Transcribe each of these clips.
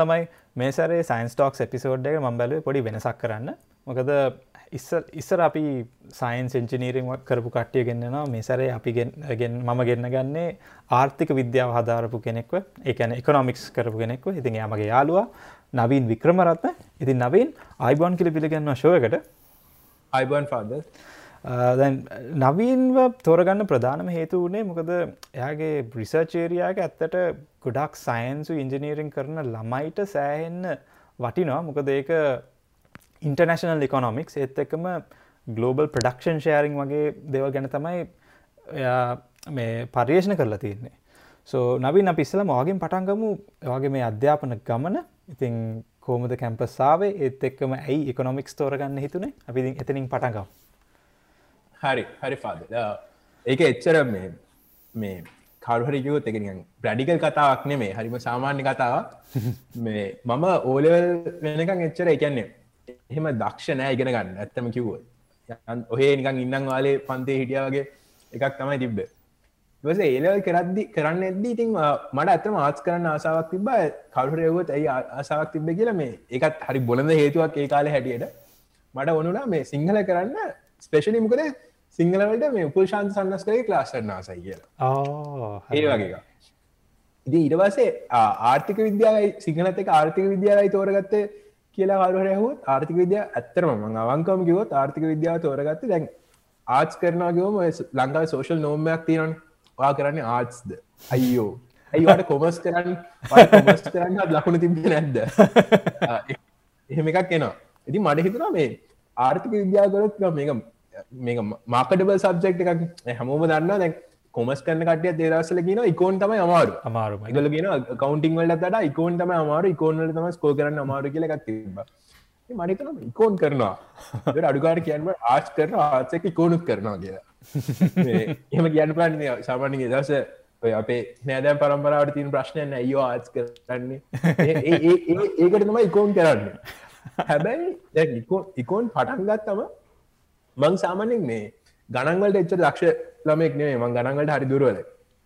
ළමයි මේ සරේ science talks episode එක ම බැලුව පොඩි වෙනසක් කරන්න. මොකද ඉස්සර අපි සයින්ස් එංචිනීරිං කරපු කට්ටිය ගෙන්න්නවා. මේ සරේ අපි ගෙන් මම ගෙන්න්න ගන්නේ ආර්ථික විද්‍යාව හදාරපු කෙනෙක්ව. එකන එකනොමික්ස් කරපු කෙනෙක්ව. ඉතින් යාමගේ යාලුවා නවීන් වික්‍රමරත්න. ඉතින් නවීන් අයිබොන් කිලි පිළිගන්න ශෝයකට අයිබන් ෆාද දැන් නවීන්ව තෝරගන්න ප්‍රධානම හේතු වනේ මොකද එයාගේ බ්‍රිසර්චේරයාක ඇත්තට ගොඩක් සයින්සු ඉංජිනීරිං කරන ළමයිට සෑහෙන්න වටිනවා. මොකද ඒක ඉන්ටර්නශනල් එකොනොමික්ස් ඒත් එකම ගලෝබල් ප්‍රඩක්ෂන් ෂෑරිං වගේ දෙව ගැන තමයි මේ පර්යේෂණ කරලා තියන්නේ. සෝ නවින් අපිස්සල මවාගෙන් පටන්ගමු වගේ මේ අධ්‍යාපන ගමන. ඉතින් කෝමද කැම්පස්සාාවේ ඒත් එක්කම ඇයි එකොනොමික්ස් තෝරගන්න හිතුනේ? අපි එතනින් පටන්ගම් හරි හරි පාද ඒක එච්චර මේ මේ කරුහරිකයොත් එක ප්‍රඩිකල් කතාවක් නෙමේ හරිම සාමාන්‍ය කතාව මේ මම ඕලවල් වෙනකං එච්චර එකන්නේ එහෙම දක්ෂ නෑ ඉගෙන ගන්න. ඇත්තම කිව්ව ඔහේ නිකං ඉන්නම් වාලේ පන්තේ හිටියාවගේ එකක් තමයි තිබ්බ. වස ඒලවල් කරද්දි කරන්න ඇද්දී ඉතින් මට ඇතම ආස් කරන්න ආසාවක් තිබ කවුරයවුත් ඇයි ආසාවක් තිබ කියලා මේ එකත් හරි බොලඳ හේතුවක් ඒ කාල හැටියට. මට ඔනුනා මේ සිංහල කරන්න ස්පේෂලිමකද සිංහලවලට මේ උපල් ශාන්ත සන්නස් කරේ ක්ලාස්ටර් නාසයි කියලා. ඒ වගේ ඉති ඉඩවසේ ආර්ථික විද්‍යාවයි සිංහලත එක ආර්ථික විද්‍යාවයි තෝරගත්ත කියලා හරුහරයහුත් ආර්ථික විද්‍යා ඇත්තරම මං අවංකම කිවොත් ආර්ථික විද්‍යාව තෝරගත්ත දැන් ආච් කරනගේම ලංඟා සෝෂල් නෝමයක් තියරන් වා කරන්නේ ආර්ත්ස්ද අයියෝ. ඇයිවට කොමස් කරන්න කොමස් කරන්න ලකුණු තිබ නැද්ද? එහෙම එකක් එනවා. ඉති මට හිතුනා මේ ආර්ථික විද්‍යාගරත් මේක මේක මාකටබල් සබ්ෙක්් එකක්. හැමෝම දන්න දැන් කොමස් කන්න කටිය දේරසල කියන ඉකෝන් තමයි අමාරු අමාරු ගල කියන කවන්ටිං වලට ට ඉකෝන් තම අමාරු ඉකෝන්ල තම ස්කෝ කරන්න අමාරු කියල එකක් තිබ මනිතන ඉකෝන් කරනවා. අඩුකාර කියන්න ආස් කරන ආසක ඉකෝනුත් කරනවා කියලා. එම කියන්න පලන්න සාමාන්‍ය දස අපේ නෑදෑම් පරම්පරාවට තින් ප්‍රශ්නයන්න අයෝ ආස් කරන්නේ. ඒකට තම ඉකෝන් කරන්න. හැබැයි ඉකෝන් පටන්ගත්තම මං සාමානෙක් මේ ගණන්වලට එච්ච දක්ෂ ළමෙක් නේ මං ගණන්වලට හරි දුරුවල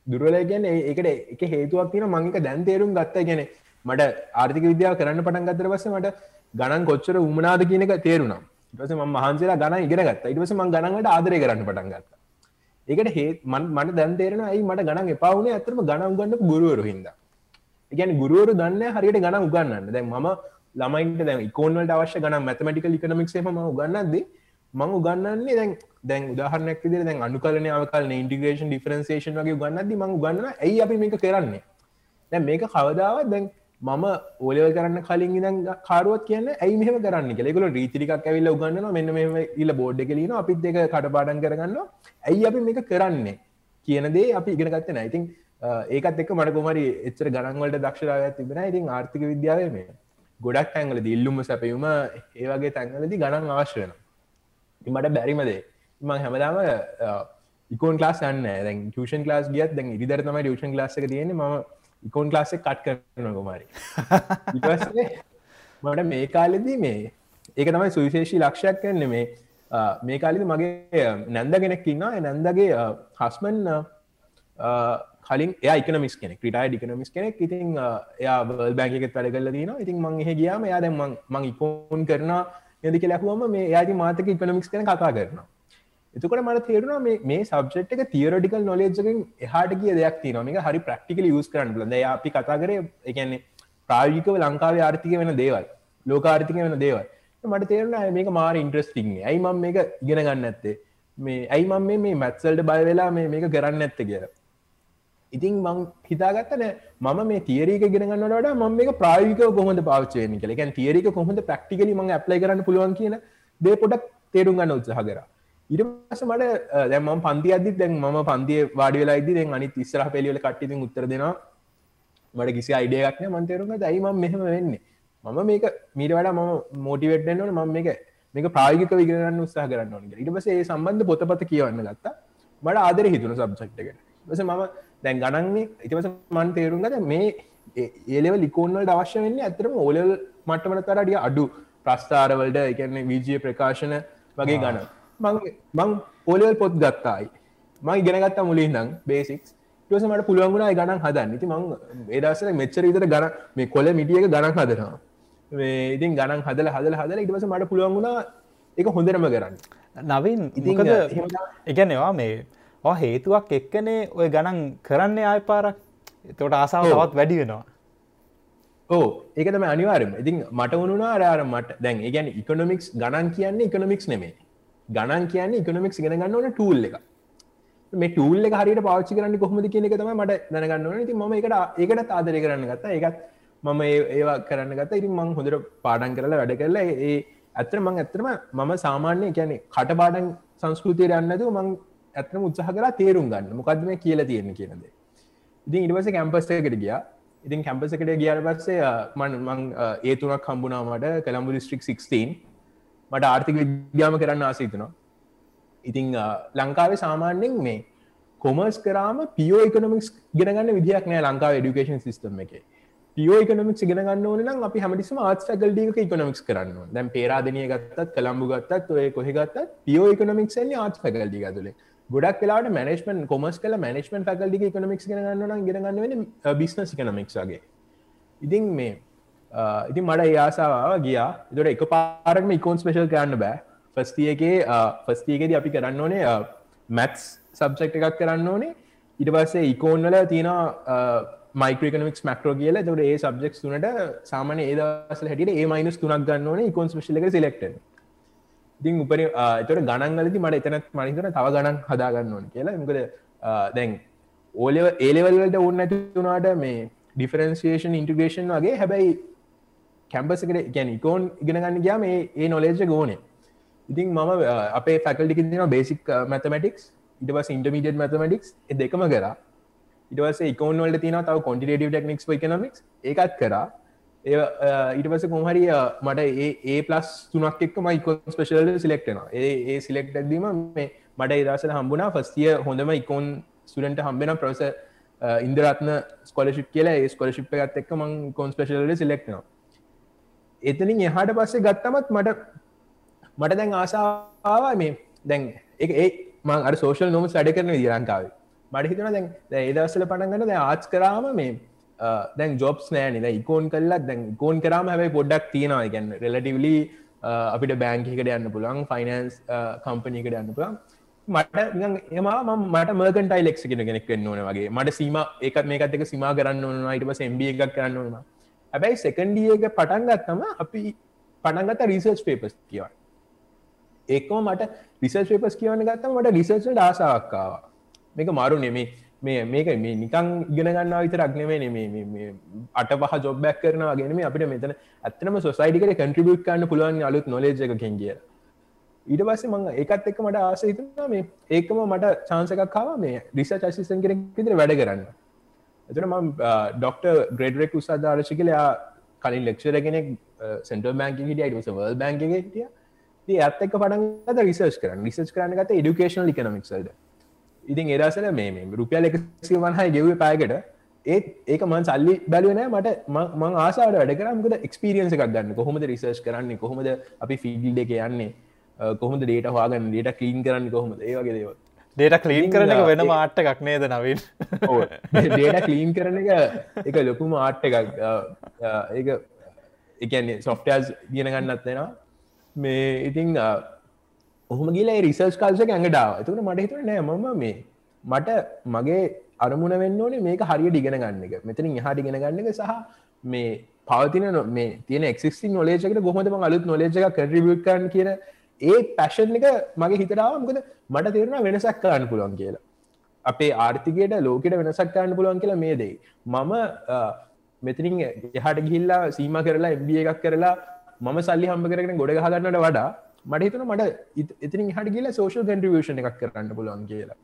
දුරුවල ගැන ඒකට එක හේතුවක් තින මංක දැන් තේරුම් ගත්ත. ගැන මට ආර්ථික විද්‍යාව කරන්න පටන් ගත්තර පස මට ගණන් කොච්චර උමනාද කියනක තේරුණම් ටස ම මහන්සේලා ගණ ඉගෙන ගත්ත. ඉටවස මං ගණන්වට ආදරය කරන්න පටන් ගත්ත. ඒකට හේත් මන් මට දැන් තේරෙන ඇයි මට ගණන් එපාවුණේ ඇතරම ගණ උගන්න ගුරුවරු හිද ගැන ගුරුවරු දන්න හරියට ගණ උගන්නන්න දැන් ම ළමයින්ට දැ කෝනට අවශ්‍ය ගන මැතමටිකල් ඉකනමික්ේ ම උගන්නද මං උගන්නන්නේ දැන් දැන් උදාහරනක් විදිර දැන් අනුකලන අවකල් ඉන්ටිග්‍රේෂන් ඩිෆරන්සේෂන් වගේ ගන්නද මං ගන්න ඇයි අපි මේක කරන්නේ? දැන් මේක කවදාව දැන් මම ඕලව කරන්න කලින් ඉදන් කාරුවත් කියන්න ඇයි මෙහම කරන්න කෙලෙකුල රීතිරිකක් ඇවිල්ල උගන්නවා මෙන්න මෙම ඉල්ල බෝඩ් එකලීන අපිත් දෙක කටපාඩන් කරගන්න ඇයි අපි මේක කරන්නේ කියන දේ අපි ඉගෙන ගත්ත නයිතින් ඒකත් එක් මට කොමරි එච්චර ගණන්වලට දක්ෂරාව තිබෙන ඉතින් ආර්ථික විද්‍යාව මේ ගොඩක් තැන්ගල දිල්ලුම සැපයුම ඒවගේ තැන්ගලදි ගණන් අවශ්‍ය වෙනවා. මට බැරිමදේ මං හැමදාම ඉකෝන් ලාස් න්න දැන් ටෂන් ලාස් ගියත් දැන් ඉරිදර තමයි ටෂන් ලාස එක තියෙන ම ඉකෝන් ලාස කට් කරන ගොමරි මට මේ කාලෙදී මේ ඒක තමයි සුවිශේෂී ලක්ෂයක් කන්න මේ මේ කාලිද මගේ නැන්ද කෙනෙක් ඉන්න නැන්දගේ හස්මන් කලින් ඒකනමිස් කෙනෙ ක්‍රටයි ඩිකනමිස් කෙනෙක්. ඉතින් එයා බල් බැංකෙත් වැඩ කල දන ඉතින් මං එහෙ ගියාම යා දැ මං ඉකෝන් කරනා යදි කියලැහුවම මේ යාති මාතක ඉකනමික්ස් කන කතා කරනවා. එතුකට මට තේරුණා මේ සබ්ෙට් එක තියරටිකල් නොලේජකින් එහට කිය දෙයක් තින මේ හරි ප්‍රක්ටිකල යස් කරන්න ලද අපි කතා කර එකන්නේ ප්‍රාජිකව ලංකාව ආර්ථික වෙන දේවල් ලෝකාර්ථික වෙන දේවල්. මට තේරුණ මේක මාර ඉන්ට්‍රස්ටිං ඇයි මම් මේක ඉගෙන ගන්න ඇත්තේ මේ ඇයි මම මේ මැත්සල්ට බය වෙලා මේක කරන්න ඇත්ත කියලා. ඉතින් මං හිතාගත්තන මම මේ තිේරක ගෙනගන්නට ම මේ ප්‍රාවික කොහොඳ පාච්චයන කල එකන් තිේරක කොහොඳ ප්‍රක්ටිකල ම ඇප්ලයි කරන්න පුළුවන් කියන දේ පොඩක් තේරුම් ගන්න උත්සහ කර. ඉටස මට දැම පන්ති අදදි දැන් ම පන්තිය වාඩි වෙලා ඉදි දැන් අනි ඉස්සර පෙලිවල කට්ටිති උත්තර දෙෙනවා. මට කිසි අයිඩියක්න මන්තේරුම දයි ම මෙහම වෙන්නේ? මම මේක මීට වඩා මම මෝටිවට්නට ම මේක මේක ප්‍රායගික විගරන්න උත්සා කරන්න ඕනගේ ඉටපස ඒ සම්බන්ධ පොතපත කියවන්න ගත්තා. මට ආදර හිතුන සබ්සක්්ක ස මම දැන් ගණන්නේ ඉතිවස මන් තේරුම් ගත මේ ඒලෙව ලිකෝන්නට අවශ්‍ය වෙන්නේ ඇතරම ඕලල් මට්ටමට තරඩිය අඩු ප්‍රස්ථාරවලට එකන්නේ වීජය ප්‍රකාශන වගේ ගණ මං ඕලල් පොත් ගත්තායි. මං ගෙනගත්තා මුලින් නම් බේසික්ස් ටස මට පුළුවන්ගුණා ගණන් හදන්න. ඉති මං ඒදසල මෙච්චර ඉතර ගන මේ කොල මිටියක ගණන් හදනවා. ඉතින් ගණන් හදල හදල හදල ඉටවස මට පුළුවන්ගුණා එක හොඳරම කරන්න. නවින් ඉතිකද එකනවා මේ හේතුවක් එක්කනේ ඔය ගණන් කරන්න ආය පාරක්. තොට ආසාාව තවත් වැඩි වෙනවා. ඕ ඒකතම අනිවාරම ඉතින් මට වුණුනා අරාර මට. දැන් ඒගැන ඉකොනොමික්ස් ගණන් කියන්නේ ඉකොනොමික්ස් නෙමේ ගණන් කියන්නේ ඉකොනොමික්ස් ගෙන ගන්න ඕන ටූල් එක මේ ටූල් එක හරියට පාච්චි කරන්න කොහොමද කියන එක තම මට දැනගන්න ඕන. ති ම එකට ඒකට ආදරය කරන්න ගත්තා. ඒකත් මම ඒවා කරන්න ගත්ත. ඉතින් මං හොඳට පාඩන් කරලා වැඩ කරලා ඒ ඇත්තර මං ඇත්තරම මම සාමාන්‍ය කියන්නේ කට පාඩන් සංස්කෘතිය යන්නද මං ඇත්තම උත්සාහ කරලා තේරුම් ගන්න. මොකක්දම කියලා තියෙන කියනද ඉතින් ඉනිවස කැම්පස්ටකට ගියා. ඉතින් කැම්පසකට ගියාර පස්සේ මන් මං ඒ තුනක් හම්බුනාමට කළම්බු ලිස්ට්‍රික් 16 මට ආර්ථික විද්‍යාම කරන්න ආසහිතනවා ඉතිං ලංකාවේ සාමාන්‍යෙන් මේ කොමර්ස් කරාම පියෝ එකනමික්ස් ගෙනගන්න විදිහක් නෑ ලංකාව ඩිකේෂන් සිස්ටම් එක. පියෝ එකනමික්ස් ගෙනගන්න ඕන නම් අපි හමටිසම ආත් ෆැකල්ඩික එකනමික්ස් කරන්න දැන් පේරාදනය ගත්තත් කළම්බු ගත්තත් ඔය කොහෙගත්තත් පියෝ එකනමික්න්නේ ආත් ෆැකල්ඩි ගතුලේ ගොඩක් වෙලාට මනස්මන් කොමස් කල මනස්මන් ෆැකල්ඩි එකනමික්ස් ගෙනගන්න ගෙනගන්න බිස්නස් එකනමික්ගේ ඉතින් මේ ඉතින් මට ඒයාසාාව ගියා. දොට එක පාරක්ම ඉකෝන් ස්පේශල් කරන්න බෑ. ෆස්තියගේ ෆස්තියගෙද අපි කරන්න ඕනේ මැත්ස් සබ්ජෙක්් එකක් කරන්න ඕනේ. ඉට පස්සේ ඉකෝන්වල තියෙන මයිකරකනමික් මක්‍රෝ කියල. දට ඒ සබ්ෙක් තුනට සාමන ඒදසල හැට ඒ මයිනස් තුනක් ගන්න ඕනේ ඉකොන් ස්පේශල එක සිලෙක්ට ඉතින් උපර එතට ගණන්ගලති මට එතනත් මනිතන තව ගණන් හදාගන්න ඕන කියලා. මකද දැන් ඕලව ඒලෙවල්ලට ඔන්න ඇතිතුනාට මේ ඩිෆරන්සිේෂන් ඉන්ටග්‍රේෂන් වගේ හැබැයි කැම්පසකට ගැන ඉකෝන් ඉගෙනගන්න ගයා මේ ඒ නොලේජ ගෝනේ ඉතින් මම අපේ ෆැකල්ටික තින බේසික් මැතමටික්ස් ඉටවස් ඉන්ටමීඩියට මැතමටික්ස් දෙකම කර. ඉටවස ඉකෝන් වලට තින තව කොන්ටිටව ටෙක්නික්ස් එකනමික්ස් ඒකත් කරා. ඒ ඊටපස කොහරි මට ඒ පලස් තුනක් එක් මයිකෝන් ස්පේශල් සිලෙක්ටන ඒ සිලෙක්ට දීම මේ මට ඒදසල හම්බුණා ෆස්තිය හොඳම ඉකෝන් සුඩන්ට හම්බෙන ප්‍රස ඉන්දරත්න ස්කොලශිප් කියලා. ඒ ස්කොලශිප් එකත් එක්ක මං කොන් ස්පේශල්ල සිලෙක්ටනවා එතනින් එහාට පස්සේ ගත්තමත් මට මට දැන් ආසාවා මේ දැන් එක ඒ මං අර සෝෂල් නොම වැඩ කරන දිරංකාවේ මට හිතන දැන් ඒදවසල පටන්ගන්න දැ ආච් කරාම මේ දැන් ජොබ්ස් නෑන ඉකෝන් කල්ලත් දැන් කෝන් කරම හැබයි පොඩ්ඩක් තියෙනවා. ගැන්න රෙලටවලි අපිට බෑංකිකට යන්න පුළන් ෆයිනන්ස් කම්පනීකට යන්න පුළන් මට එම මට මර්කටයි ලෙක් කෙන කෙනෙක් වෙන්න ඕන වගේ. මට සීම ඒකත් මේකත් එක සිම කරන්න ඕන අයිට සම්බ එකක් කරන්න ඕන හැබැයි සෙකන්ඩියක පටන්ගත්තම අපි පටන්ගත රිසර්ච් පේපස් කියවන්න. ඒකම මට රිසර්ච් පේපස් කියවන්න ගත්තම මට රිසර්ච් ආසාක්කාව මේක මාරු නෙමේ. මේ මේක මේ නිකං ඉගෙන ගන්නා විතරක් නෙමේ නෙමේ අට පහ ජොබ්බැක් කරනවා ගෙනම අපිට මෙතන ඇත්තනම සොසයිටිකට කන්ට්‍රිබියට් කරන්න පුළුවන් අලුත් නොලේජ එකකින් කිය ඊට පස්සේ මං ඒකත් එක්ක මට ආස හිතුනා මේ ඒකම මට චාන්සකක් කාව මේ රිසර්ච් අසිස්ටන්ට් කෙනෙක් විදිහට වැඩ කරන්න. එතන මම ඩොක්ටර් ග්‍රේඩරෙක් උසාදාරශ කියලා කලින් ලෙක්ෂර කෙනෙක් සෙන්ටර් බැංක හිටිය යිට වර්ල් බැංක හිටිය. ඇත් එක්ක පටන්ගත රිසර්ච් කරන්න. රිසර්ච් කරන්න ගත ඩුකේෂනල් ඉකනමික්සල්ද ඉතින් එදසල මේ රුපියල් එකසි වන්හයි ගෙව පායකට. ඒත් ඒක මන් සල්ලි බැලුවන මට මං ආසාට වැඩ කරමකද එක්ස්පිරියන්ස එකක් ගන්න. කොහොමද රිසර්ච් කරන්නේ? කොහොමද අපි ෆිල්ඩ එක යන්නේ? කොහොමද ඩේට හවාගන්න ඩේට කීන් කරන්න කොහොමද? ඒවගේ දේව ඩේට කලීන් කරන එක වෙන මාට්ට එකක් නේද නවින්? ඩේට කලීන් කරන එක එක ලොකුම ආට්ට එකක්. ඒ එකන්නේ සොෆ්ටස් ගෙන ගන්නත් දෙෙනවා මේ ඉතිං ඔහොම ගිලා රිසර්ච් කල්සක ඇඟටාව එතුට මට හිතුර නෑ මම මේ මට මගේ අරමුණ වෙන්න ඕනේ මේක හරිය ඩිගෙන ගන්න එක. මෙතනින් එහා ඩිගෙන ගන්න එක සහ මේ පවතින මේ තියෙන එක්සිි නොලේජකට ගොහොම අලුත් නොලේජ එක කටරිියට්කන් කියන ඒ පැෂන් එක මගේ හිතරාව මොකද මට තේරෙන වෙනසක් කරන්න පුළුවන් කියලා. අපේ ආර්ථිකයට ලෝකට වෙනසක් කරන්න පුළුවන් කියලා මේ දෙයි මම මෙතනින් එහට ගිල්ලා සීම කරලා එබිය එකක් කරලා මම සල්ලි හම්බ කරගෙන ගොඩ හගන්නට වඩා මට හිතන මට ඉතින් හට කියලා සෝෂල් කන්ට්‍රියෂණ එකක් කරන්න පුළුවන් කියලා.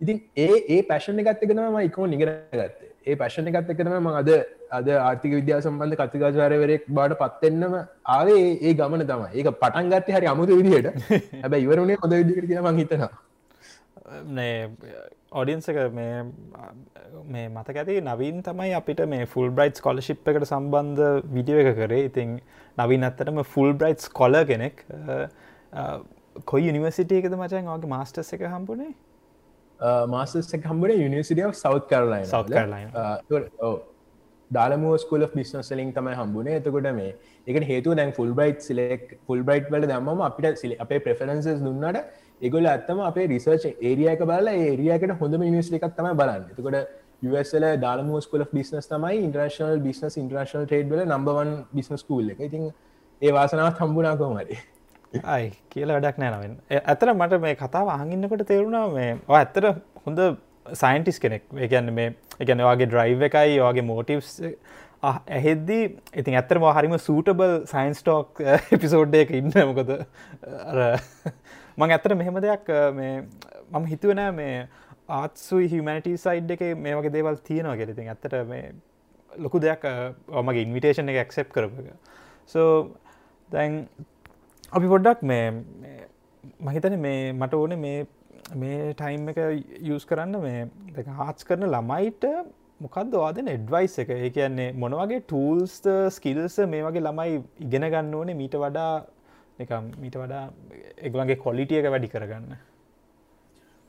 ඉතින් ඒ ඒ පැශන එකත් එකනම ඉකෝ නිගරගත්තේ ඒ පැශන එකත් එකනම අද අද ආර්ථික විද්‍යා සම්බන්ධ කතිකාචාරවරෙක් බාට පත්වෙන්නම ආවේ ඒ ගමන තම ඒක පටන්ගත්තය හරි අමුතු විදිහයට හැබ ඉවරුණේ හොඳ විදිකට කිය මං හිතනවා ඔඩියන්සක මේ මේ මතක ඇති නවීන් තමයි අපිට මේ ෆුල් බ්‍රයිට් කොලශිප් එකට සම්බන්ධ විඩිය එක කරේ. ඉතින් නවීන් අත්තටම ෆුල් බ්‍රයිට් කොල කෙනෙක් කොයි යනිවසිටියකද මචන්? වගේ මාස්ටස් එක හම්පුනේ මාසස් හම්බුණ යනිසිටිය සෞ් කරලයි South Carolina. Darla Moore school බිස්නස්ලින් තමයි හම්බුණ එතකොට මේ එක හේතු දැන් ෆුල් බයිට් සිලෙක් ෆුල් බයිට් වල දම්ම අපිට සිල අපේ ප්‍රෆරන්සස් දුන්නට එගොල ඇත්තම අපේ රිසර්ච් ඒරියක බල ඒරියකට හොඳම නිස් එකක් තම බලන්න. එතකොට USල දාලම ස්කල බිස්නස් තමයි ඉන්ට්‍රශනල් බිස්නස් ඉන්ට්‍රශනල් ටේඩ්ල නම්බවන් බිස්නස් කූල්ල එක. ඉතින් ඒ වාසනාවත් හම්බුනාකොමරි අයි කියලා වැඩක් නෑනවෙන් ඇතර මට මේ කතාව අහගන්නකොට තේරුණා මේ ඇත්තර හොඳ සයින්ටිස් කෙනෙක්. ඒගැන්න මේ එකන වගේ ඩ්‍රයිව් එකයි වගේ මෝටිව්ස් ඇහෙද්දී ඉතින් ඇත්තර හරිම සූටබල් සයින්ස්ටෝක් එපිසෝඩ් එක ඉන්න මොකද? මං ඇත්තර මෙහෙම දෙයක් මේ මම හිතුවනෑ මේ ආත්සුයි හිමනිට සයිඩ් එක මේ වගේ දේවල් තියෙනවා ගෙරතින් ඇත්තට මේ ලොකු දෙයක් මගේ ඉන්විටේෂන් එක ඇක්සෙප් කරපක සෝ දැන් අපි පොඩ්ඩක් මේ මහිතන මේ මට ඕන මේ මේ ටයිම් එක යස් කරන්න මේ හාත්ස් කරන ළමයිට මොකක්ද වාදන එඩ්වයිස් එක? ඒ කියන්නේ මොනවගේ ටූල්ස්ත ස්කිල්ස මේ වගේ ළමයි ඉගෙන ගන්න ඕනේ? මීට වඩා නිකම් මීට වඩා එගලන්ගේ කොලිටිය එක වැඩි කරගන්න.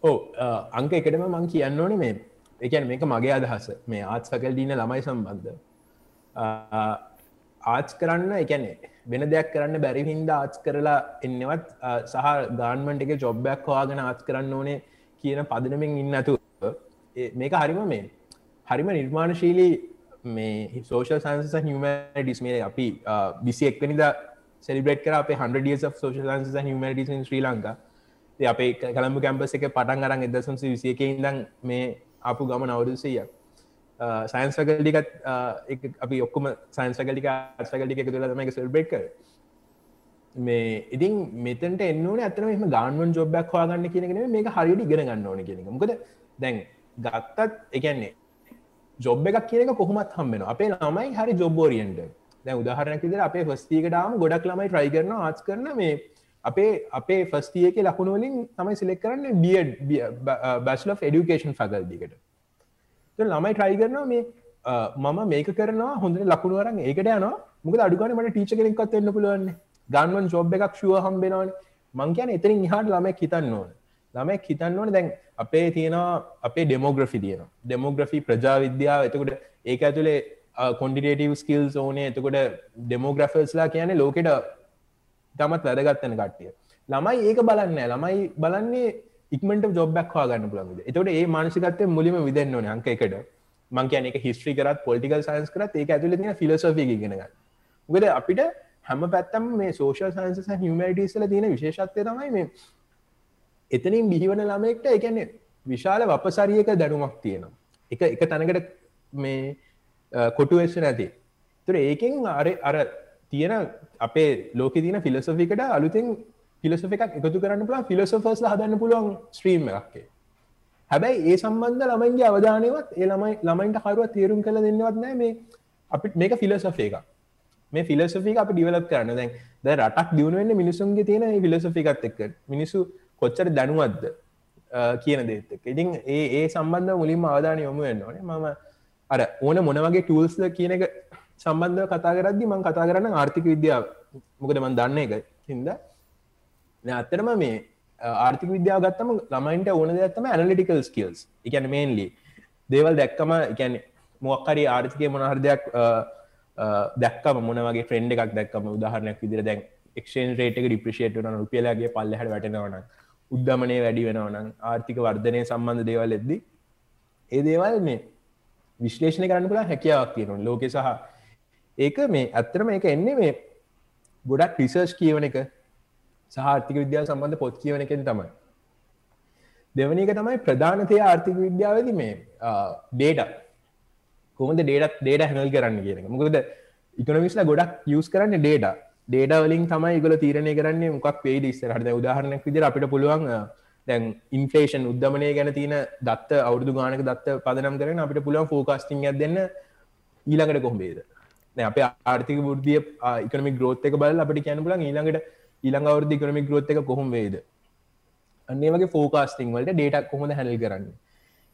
ඕ අංක එකටම මං කියන්න ඕනේ මේ එකන් මේක මගේ අදහස. මේ ආත් සකල් දීන ළමයි සම්බන්ධ. ආච් කරන්න එකනේ වෙන දෙයක් කරන්න බැරි හින්ද ආච් කරලා එන්නවත් සහ ගාන්මන්ට එක ජොබ්බයක් හවාගෙන ආච් කරන්න ඕනේ කියන පදනමින් ඉන්න ඇතු මේක හරිම මේ හරිම නිර්මාණශීලී මේ සෝෂල් සන්ස හම ඩිස්මේ අපි බිසි එක්වනිද සෙලිබ්‍රට් කර අප හන්ඩියස් සෝෂල් සන්ස හමටිස් ශ්‍රී ලංකා අපේ කළම්ඹ කැම්පස එක පටන් අරන් එදසන්ස විසියක ඉදන් මේ අපපු ගම නවරුසයක් සයින්ස් ෆකල්ටිකත් අපි ඔක්කොම සයින්ස් ෆකල්ටික අස්ෆකල්ටික එක තුළ තමයි සෙල්බෙක් කර. මේ ඉතින් මෙතට එන්නන ඇතන එම ගාන්ුවන් ජොබ්බක් හවාගන්න කියනගෙන මේ හරිට ඉගෙන ගන්න ඕන කියන මොකද දැන් ගත්තත් එකන්නේ ජොබ් එකක් කියනක කොහොමත් හම්බෙන අපේ ළමයි හරි ජොබ්බෝරියන්ට දැ උදාහරනක විදර අපේ ෆස්තිීකටාම ගොඩක් ළමයි ට්‍රයි කරන ආස් කරන මේ අපේ අපේ ෆස්තියක ලකුණුවලින් තමයි සිලෙක් කරන්න බිය බස්ල ඩිකේෂන් ෆකල්දිකට ළමයි ට්‍රයි කරනවා මේ uh, මම මේක කරනවා හොඳ ලකුණුවරන් ඒකට යන මුක අඩුගන මට ටීච කෙනෙක්ත් එන්න පුළුවන්න ගන්වන් ජොබ් එකක් ශුව හම්බෙනවන මංකයන එතරින් හාට ළමයි හිතන්න ඕන. ළමයි හිතන්න ඕන දැන් අපේ තියෙනවා අපේ ඩෙමෝග්‍රෆි තියෙන ඩෙමෝග්‍රෆි ප්‍රජා විද්‍යාව එතකොට ඒක ඇතුළේ කොන්ඩිටේටව ස්කිල්ස් ඕනේ. එතකොට ඩෙමෝග්‍රෆස්ලා කියන ලෝකෙට තමත් වැදගත්තන කට්ටිය. ළමයි ඒක බලන්න ළමයි බලන්නේ ඉක්මට ජොබ්බක් වාගන්න පුළන්ද එතට ඒ මානසිකත්ය මුලිම විදන්න ඕන අංක එකට. මං කියන එක හිස්ට්‍රි කරත් පොලිකල් සයින්ස් කරත් ඒ ඇතුල තින ෆිලසෝි ගෙනග ගද අපිට හැම පැත්තම් මේ සෝෂල් සයින්ස හිමටිස්ල තියෙන විශේෂත්වය තමයි මේ එතනින් බිහිවන ළමෙක්ට එකන්නේ විශාල වපසරියක දැනුමක් තියෙනවා. එක එක තැනකට මේ කොටුවේශ නැති. තුර ඒකෙන් අර අර තියෙන අපේ ලෝක තින ෆිලසොෆිකට අලුතෙන් ෆිලසො එකක් එකතු කරන්න පුලා ෆිලසොෆර්ස් හදන්න පුළුවන් ස්ත්‍රීම් එකක්කේ. හැබැයි ඒ සම්බන්ධ ළමයින්ගේ අවධානයවත් ඒ ළමයි ළමයින්ට කරුව තේරුම් කළ දෙන්නවත් නෑ මේ අපිට මේක ෆිලසොෆ එක මේ ෆිලසොෆික අපි ඩිවලප් කරන්න. දැන් ද රටක් දියුණුවෙන්න මිනිසුන්ගේ තියෙන ෆිලසොෆිකත් එක්ක. මිනිසු කොච්චර දැනුවත්ද කියන දේත් එක් ඉතින් ඒ ඒ සම්බන්ධ මුලින්ම අවධානය යොමු වෙන්න ඕනේ. මම අර ඕන මොන වගේ ටූල්ස්ද කියන එක සම්බන්ධ කතා කරදදි මං කතා කරන්න ආර්ථික විද්‍යාව. මොකද මන් දන්න එක හින්ද. අත්තරම මේ ආර්ථික විද්‍යාව ගත්තම ළමයින්ට ඕන දෙයක්ත්තම ඇනලිටිකල් ස්කල්ස් එකන මේන්ලි දේවල් දැක්කම එකැන මොක්කරි ආර්ථිකය මොනහර දෙයක් දැක්කම මොන වගේ ෆ්‍රෙන්ඩ් එකක් දැක්කම උදාහරණයක් විදිර දැන් එක්ෂන් රේට රිප්‍රේට් වන රුපියලගේ පල්ලහට වැටෙනවන උද්ධමනය වැඩි වෙනවනම් ආර්ථික වර්ධනය සම්බන්ධ දේවල් එද්දි ඒ දේවල් මේ විශ්ලේෂණ කරන්න පුලා හැකියාවක් තියෙනවා. ලෝක සහ ඒක මේ ඇත්තරම එක එන්නේ මේ ගොඩක් රිසර්ච් කියවන එක සාර්ථික විද්‍යාව සම්බන්ධ පොත් කියවන එකෙන් තමයි. දෙවනි එක තමයි ප්‍රධානතය ආර්ථික විද්‍යාවද මේ ඩේට කොමද ඩේටත් ඩේට හැනල් කරන්න කියන මොකද ඉකොනමිස්ලා ගොඩක් යස් කරන්න ඩේට ඩේට වලින් තමයි ගොල තීරණය කරන්නේ මොකක් පේඩ ඉස්සරහට. උදාහරණයක් විදිර අපිට පුළුවන් දැන් ඉන්ෆලේෂන් උද්ධමනය ගැන තියන දත්ත අවුදු ගානක දත්ත පදනම් කරන අපිට පුළුවන් ෆෝකාස්ටිං දෙන්න ඊළඟට කොහොබේද අප ආර්ථික බුද්ධිය ඉකනමි ග්‍රෝත්තක බල අපට කියන්න පුලන් ඊළඟට ඊළඟ අවුද්ධ ඉකනමි ග්‍රෝත් එක කොහොම වේද අන්නේ වගේ ෆෝකාස්ටිං වලට ඩේටක් කොහොඳ හැල් කරන්න?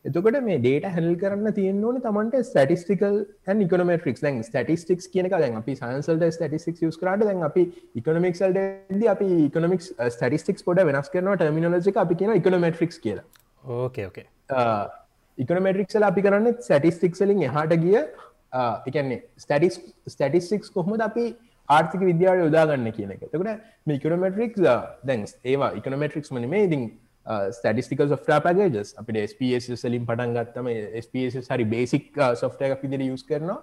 එතකොට මේ ඩේට හැල් කරන්න තියෙන්න්නවන තමන්ට ස්ටටිස්ටිකල් නිකනමටික් දැන් ස්ටටිස්ටික්ස් කියන දැන් අපි සන්සල්ට ස්ටටිස්ටික් ස් කරට දැන් අපි ඉකනමික්සල්ට අපි ඉකනමික් ස්ටටිස්ටික්ස් පොඩ වෙනස් කරන ටර්මිනලජි අපි කියන ඉකනමටික්ස් කියලා. ඕකේ ඕකේ ඉකනමටරික්සල අපි කරන්න සැටිස්ටික්සලින් එහාට ගිය එකන්නේ ස්ටටිස් ස්ටටිස්ටික්ස් කොහොමද අපි ආර්ථික විද්‍යාව යොදාගන්න කියන එක. තකට මිකනමටරික් දැන් ඒවා ඉකනමටරික්ස් මන මේ ඉතින් ස්ටටිස්ටිකල් සොෆ්ටා පගේජස් අපිට ස්පස් සලින් පටන් ගත්තම ස්පස් හරි බේසික් සොෆ්ට එකක් විදිර යුස් කරනවා.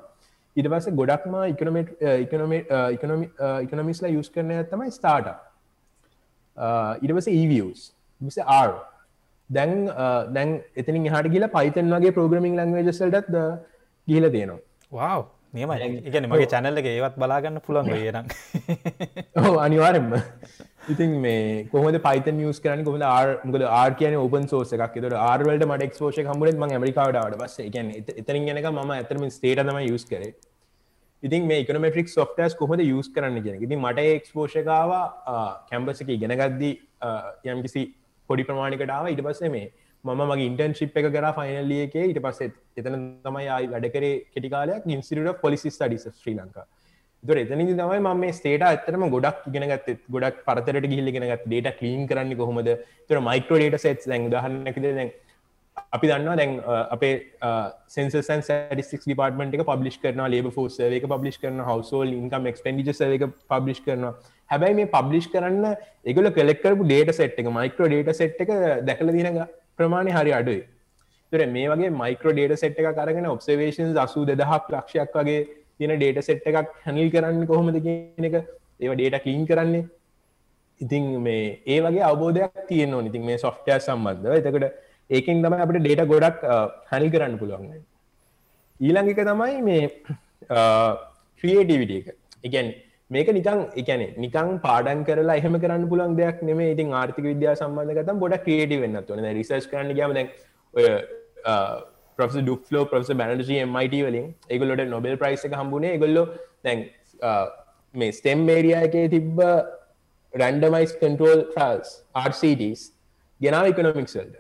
ඉට පස ගොඩක්ම ඉකනමට ඉකනොමි ඉකනමිස්ලා යුස් කරන තමයි ස්ටාට ඉටවස ඒවියස් විස ආර් දැන් දැන් එතනින් හට කියලා පයිතන් වගේ ප්‍රෝග්‍රමින් ලංවේජසල්ටත් ගිහිල තියෙනවා. වව් නියම එකන මගේ චැනල්ල එක ඒවත් බලාගන්න පුළන් ඕ අනිවාරෙන්ම ඉතින් මේ කොහද පයිත නිියස් කරන කොම ආර්ගද ආර් කියන ඔපන් සෝස එකක්. ෙතට ආර්වලට මට එක්ස්පෝෂ හමුරෙත් ම මරිකාවට පස එක එතරින් ගෙනක ම ඇතරම ස්ටේටම යස් කර. ඉතින් මේ එකනමට්‍රික් සොෆ්ටස් කොහොද යස් කරන්න කියෙන ඉතින් මට එක්ස්පෝෂකාව කැම්පස එක ඉගෙනගද්දී යම්කිසි පොඩි ප්‍රමාණිකටාව ඉට පස්සේ මේ මම මගේ ඉන්ටර්න්ශිප් එක කර ෆයිනල්ලිය එක. ඉට පස්සෙත් එතන තමයි අයි වැඩකරේ කෙටිකාලයක් ඉන්සිට පොලිසි ටඩිස් ශ්‍රී ලංකා දර එතනදි තමයි ම මේ ස්ටේට ඇතරම ගොඩක් ඉගෙනගත් ගොඩක් පරතරට ගිල්ලිගෙනගත් ඩේට කලීන් කරන්න කොහොමද? තර මයිකෝ ඩේට සෙට් දැන් දහන්නකද දැන් අපි දන්නවා දැන් අපේ සෙන්සන් ටික් ඩිපාර්ටමට එක පබ්ලි් කරන ලේබ ෆෝස් එක පබ්ලි් කරන හවසෝල් ඉන්කම් එක්ස්පෙන්ඩිජ එක පබ්ලි් කරනවා. හැබැයි මේ පබ්ලි් කරන්න එකගල කෙලෙක්කරපු ඩේට සෙට් එක මයිකෝ ඩේට සෙට් එක දැකල දින ප්‍රමාණය හරි අඩුයි. තුර මේ වගේ මයිකෝ ඩේට සෙට් එක කරගෙන ඔබ්සවේෂන් අසූ දෙදහක් ලක්ෂයක් වගේ තියෙන ඩේට සෙට් එකක් හැනිල් කරන්න කොහොමද කියන එක. ඒව ඩේට කීන් කරන්නේ. ඉතින් මේ ඒ වගේ අවබෝධයක් තියෙන ඉතින් මේ සොෆ්ටය සම්බන්ධ එතකට ඒකින් තම අපට ඩේට ගොඩක් හැනි කරන්න පුළුවන් ඊළඟ එක තමයි මේ ක්‍රියේටිවිට එක. එකන් මේක නිකං එකන නිකං පාඩන් කරලා එහම කරන්න පුළන් දෙයක් නෙම ඉතින් ආර්ථික විද්‍යා සම්බන්ධකතම් ගොඩ ක්‍රියටි වෙන්න තුන රිසර්ච් කරන්න ගම දැන් ඔය ප්‍රස ඩුක්ලෝ ප්‍රස බැනජ MIT වලින් ඒගොලොට නොබෙල් ප්‍රයිස් එක හම්බුණේ ගොල්ලො දැන් මේ ස්ටෙම් මේරියා එකේ තිබ්බ රැන්ඩමයිස් කන්ටෝල් ටස් RCTස් ගෙනාව ඉකනොමික්සල්ට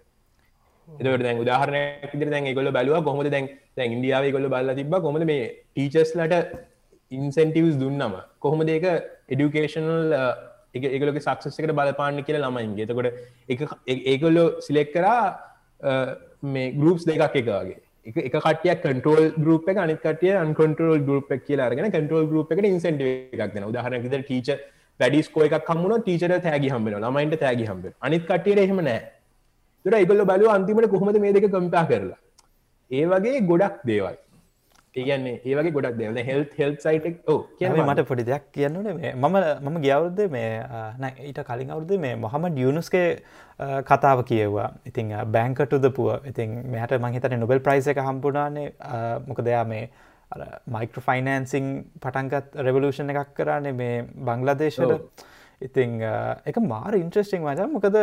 එතකට දැන් උදාහරණයක් විදිහට දැන් ඒගොල්ලෝ බැලුවා කොහොමද දැන් දැන් ඉන්දියාවේ ඒගොල්ලෝ බලලා තිබ්බා කොහොමද මේ ටීචර්ස්ලට ඉන්සෙන්ටිව්ස් දුන්නම? කොහොමද ඒක එඩියුකේෂනල් එක ඒගොල්ලෝගේ සක්සස් එකට බලපාන්න කියලා ළමයින්ගේ. එතකොට එක ඒගොල්ලෝ සිලෙක්ට් කරා මේ ගෲප්ස් දෙකක් එක වගේ. එක එක කටියක් කන්ට්‍රෝල් ගරුප් එක අනිත් කටිය අන්කන්ට්‍රෝල් ගරුප් එක කියලා අරගෙන කන්ට්‍රෝල් ගරුප් එකට ඉන්සෙන්ටිව් එකක් දෙනවා. උදාහරණයක් විදිහට ටීචර් වැඩි ස්කෝර් එකක් හම්බුනොත් ටීචර්ට තෑගි හම්බ වෙනවා ළමයින්ට තෑගි හම්බ වෙනවා අනිත් කටියට එහෙම නැහැ. තුර එකගොල්ල බලු අන්තිමට කොහොමද මේ දෙක කම්පා කරලා? ඒ වගේ ගොඩක් දේවල්. ඒගන්නේ ඒවගේ ගොඩක් දෙවල හෙල් හෙල් සයිටක් කියන මට පොඩි දෙයක් කියන්නන මම මම ගියවුරුද්ද මේ ඊට කලින් අවුරුද මේ මොහම ඩියුනුස්ගේ කතාව කියවා ඉතින් බැංකටුද පුව ඉතින් මෙහට මහිතන නොබෙල් ප්‍රයිස එක හම්පුනානේ මොක දෙයා මේ මයික්‍ර ෆයිනන්සිං පටන්ගත් රෙවලූෂණ එකක් කරන්නේ මේ බංලදේශයට ඉතිං එක මාර ඉන්ට්‍රස්ටිං වච මොකද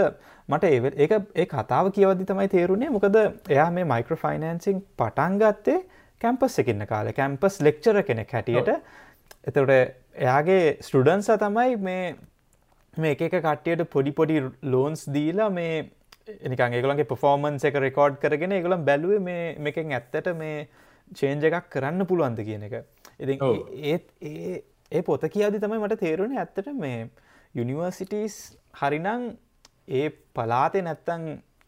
මට ඒ ඒ කතාව කියවදදි තමයි තේරුණේ මොකද එයා මේ මයික්‍ර ෆයිනන්සිං පටන්ගත්තේ කැම්පස් එකන්න කාල කැම්පස් ලෙක්චර කෙනෙක් හැටියට. එතට එයාගේ ස්ටඩන්ස තමයි මේ මේ එක කට්ටියට පොඩි පොඩි ලෝන්ස් දීලා මේ එනිකන් ඒගලන්ගේ පොෆෝර්මන්ස් එක රෙකෝඩ් කරගෙන ඒගලම් බැලුව මේ මේකෙන් ඇත්තට මේ චේන්ජ එකක් කරන්න පුළුවන්ද කියන එක. ඉති ඒත් ඒ ඒ පොත කියදි තමයි මට තේරුණ ඇත්තට මේ යුනිවර්සිටස් හරිනං ඒ පලාතේ නැත්තං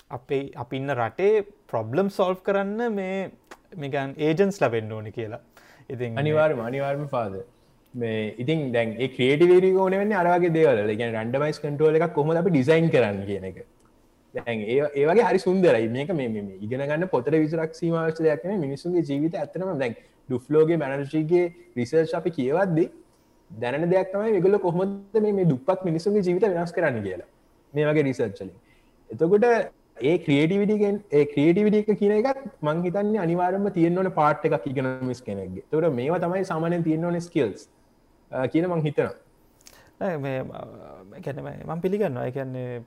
අපේ අපින්න රටේ ප්‍රොබ්ලම් සෝල්් කරන්න මේ මේකන් ඒජන්ස් ලබෙන්න්න ඕනි කියලා. ඉතින් අනිවාර්ම අනිවාර්ම පාද මේ ඉතින් දැන් ක්‍රේටවේරි ඕන වන්න අරගේ දේවල ගැන රන්ඩමයිස් කටුවල එකක් කොහොම අපි ඩිසයින් කරන්න කියන එක. දැන් ඒ ඒවගේ හරි සුන්දරයි. මේක මේ ඉගෙන ගන්න පොතර විසරක් සීමවශ්‍ය දෙයක්න මිනිසුන්ගේ ජීවිත ඇතනම දැන් ඩුෆ්ලෝගේ මැනර්ජීගේ රිසර්ච් අපි කියවද්දී දැන දෙයක් තමයි වෙගල කොහොමද මේ දුපත් මිනිසුන්ගේ ජීවිත වෙනස් කරන්න කියලා. මේ වගේ රිසර්ච්චලින් එතකොට ඒ ක්‍රියටිවිටිගෙන් ඒ ක්‍රියටිවිටි එක කියන එකත් මං හිතන්නේ අනිවාරම තියෙන්වන පාට් එකක් ඉගෙන මිස් කෙනෙක්ගේ. තොට මේවා තමයි සාමානයෙන් තියෙන්වන ස්කල්ස් කියන මං හිතනවා. ගැනම මං පිළිගන්නවා. එකන්නේ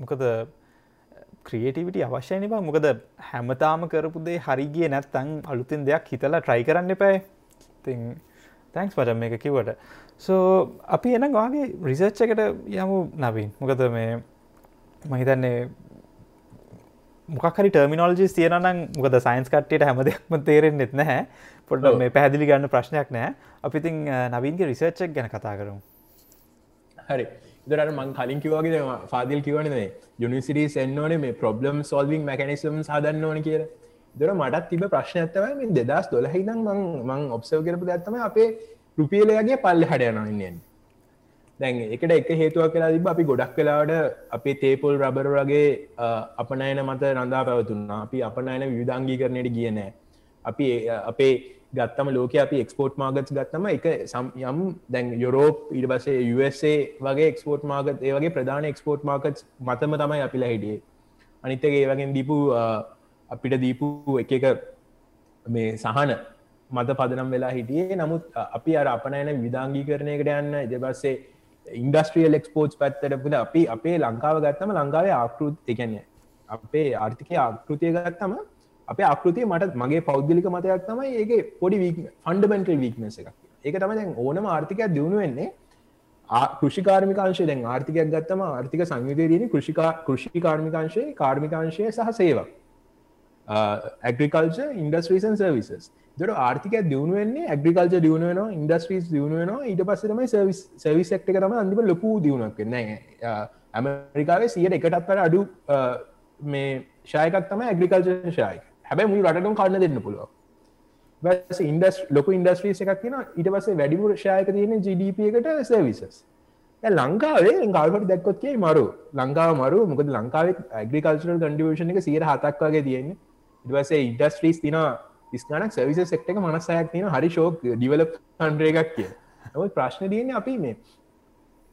මොකද ක්‍රියටිවිට අවශ්‍යයන බා. මොකද හැමතාම කරපුදේ හරිගිය නැත්තං අලුතින් දෙයක් හිතලා ට්‍රයි කරන්න එපයි තිං තැන්ක්ස් පට මේක කිවට සෝ අපි එන ගවාගේ රිසර්ච් එකට යමු නවින්. මොකද මේ මහිතන්නේ මොකරි ටර්මිනෝජි තියනනම් මොකද සයින්ස් කට්ටට හැමදක්ම තේරෙන් නෙත් නැහැ. පොඩ මේ පැදිලි ගන්න ප්‍රශ්නයක් නෑ අපිතින් නවීන්ගේ රිසර්ච්චක් ගැන කතා කරු හරි. දරට මං කලින් කිවගේ ෆාදිල් කිවනේ යුනිසිටස් එන්නඕන මේ ප්‍රබ්ලම් සොල්විං මැකනිසම් සාදන්න ඕන කියර දර මටත් තිබ ප්‍රශ්න ඇත්තව මේ දෙදස් දොලහිදම් මං ඔබ්සව කරපු ඇත්තම අපේ රුපියලයාගේ පල්ල හඩයනන්නයෙන් දැන් එකට එක හේතුවක් කියලා තිබ අපි ගොඩක් කලාට අපේ තේපොල් රබර වගේ අපනයන මත රඳා පැවතුන්නා අපි අපනයන විධංගී කරනයට කියනෑ අපි අපේ ගත්තම ලෝක අපි එක්ස්පෝට් මාගත් ගත්තම එක යම් දැන් යුරෝප ඉට පසේ USA වගේ එක්ස්පෝට් මාගත් ඒ වගේ ප්‍රධාන එක්ස්පෝට් මාකට් මතම තමයි අපිලා හිටියේ. අනිත්තක ඒ වගෙන් දීපු අපිට දීපු එක එක මේ සහන මත පදනම් වෙලා හිටියේ. නමුත් අපි අර අපනයන විධාංගී කරණයකට යන්න එදපස්සේ ඉන්ඩස්ට්‍රියල් එක්ස්පෝට්ස් පැත්තට පුද අපි අපේ ලංකාව ගත්තම ලංකාවේ ආකෘත් එකන්නේ අපේ ආර්ථිකය ආකෘතිය ගත්තම අප ආකෘතිය මට මගේ පෞද්ගලික මතයක් තමයි ඒගේ පොඩි ෆන්ඩමෙන්ටල් වීක්නස එක ඒක තම දැන් ඕනම ආර්ථිකයක් දියුණු වෙන්නේ. කෘෂිකාර්මිකාංශය දැන් ආර්ථිකයක් ගත්තම ආර්ථික සංවිධයදන කෘෂිකා කෘෂි කාර්මිකාංශය කාර්මිකාංශය සහ සේවා ඇග්‍රිකල්ච ඉන්ඩස්ට්‍රීසන් සර්විසස් දොට ආර්ථික දියුණුවන්නේ ඇග්‍රිකල්ච දියුණුවන ඉන්ඩස්ට්‍රීස් දියුණුවන ඊට පස්සටම සර්විස් සර්විස් එක්ට තම අන්දිම ලොකු දියුණක් නෑ ඇමරිකාවේ සියට එකටත් පර අඩු මේ ශයකක් තම ඇග්‍රිකල්ච ශයක හැබැ මුළු රටටම කන්න දෙන්න පුළුව ඉන්ඩස් ලොක ඉන්ඩස්ට්‍රීස් එකක් කියෙන ඊට පස්සේ වැඩිපුර ශයක තියෙන ජඩප එකට සර්විසස් ලංකාවේ ගල්කට දැක්කොත්ගේ මරු. ලංකාව මරු. මොකද ලංකාවේ ඇග්‍රිකල්චරල් කන්ඩිවේෂන එක සියට හතක් වගේ තියෙන්නේ. ඉටවසේ ඉන්ඩස්ට්‍රීස් තින ස්නානක් සවිස සෙක්ට එක මනසයක් තින හරි ශෝක් ඩිවලප් හන්ඩ්‍රේ එකක් කිය ඔයි ප්‍රශ්න තියන්නේ අපි මේ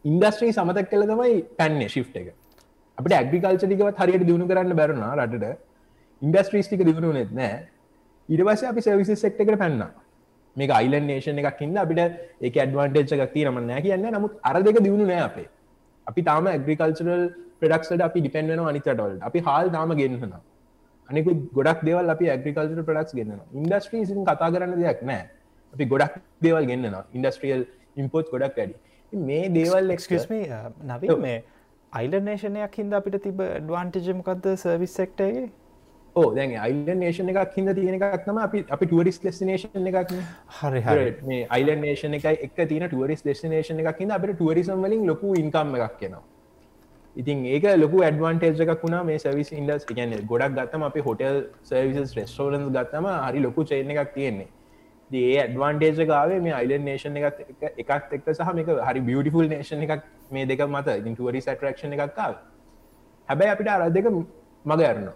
ඉන්ඩස්ට්‍රී සමතක් කළ තමයි පැන්නේ ශිප් එක. අපට ඇග්‍රිකල්චටිකවත් හරියට දියුණු කරන්න බැරුණා රටට. ඉන්ඩස්ට්‍රීස්ටික දියුණු නෙත් නෑ ඉඩවස අපි සවිස සෙක්ට එකට පැන්න. මේ අයිලන් නේෂන එකක් ඉන්න අපිට ඒක ඇඩ්වාන්ටේච් එකක් තියනම නෑ කියන්න. නමුත් අර දෙක දියුණු නෑ අපේ. අපි තාම ඇග්‍රිකල්චරල් ප්‍රඩක්ට අපි ඩිපෙන්ඩන අනිතටවල් අපි හාල් තාම ගෙන්න්නවා. අනෙක ගොඩක් දෙවල් අපි ඇග්‍රිකල්චර ප්‍රඩක්ස් ගන්න ඉන්ඩස්ට්‍රීසින් කතා කරන්න දෙයක් නෑ. අපි ගොඩක් දේවල් ගන්නවා ඉන්ඩස්ට්‍රියල් ඉම්පෝට් ගොඩක් වැඩි. මේ දේවල් එක්ස්ම නව මේ අයිලනේෂනයක් හිද අපිට තිබ ඩවාන්ටිජමකක්ද සර්විස් සෙක්ටගේ ඕ දැන් අයිලන් නේෂන එකක් හිද තියෙන එකක්නම අපි අපි ටුවරිස් ලෙස්නේෂන එකක් හරි හරි. මේ අයිලන් නේෂන එක එක තින ටුවරිස් ඩෙස්නේෂන එකක් හිද අපට ටුවරිසම් වලින් ලොකු ඉන්කම් එකක් කියෙනවා ඉතින් ඒක ලොකු ඇඩවන්ටේජ් එකක් වුණා මේ සවිස් ඉන්ඩස් ගැන ගොඩක් ගත්තම අපි හොටල් සර්විස් රෙස්ටෝරන්ස් ගත්තම හරි ලොකු චේන එකක් තියෙන්නේ. ඒ ඇඩවන්ටේජ ගාවේ මේ අයිලන් නේෂන් එකත් එකත් එක්ක සහ මේක හරි බියටිෆුල් නේෂන් එකක් මේ දෙක මත. ඉන්ටුවරි සටරක්ෂණ එකක්කාව හැබැයි අපිට අර දෙක මග ඇරනවා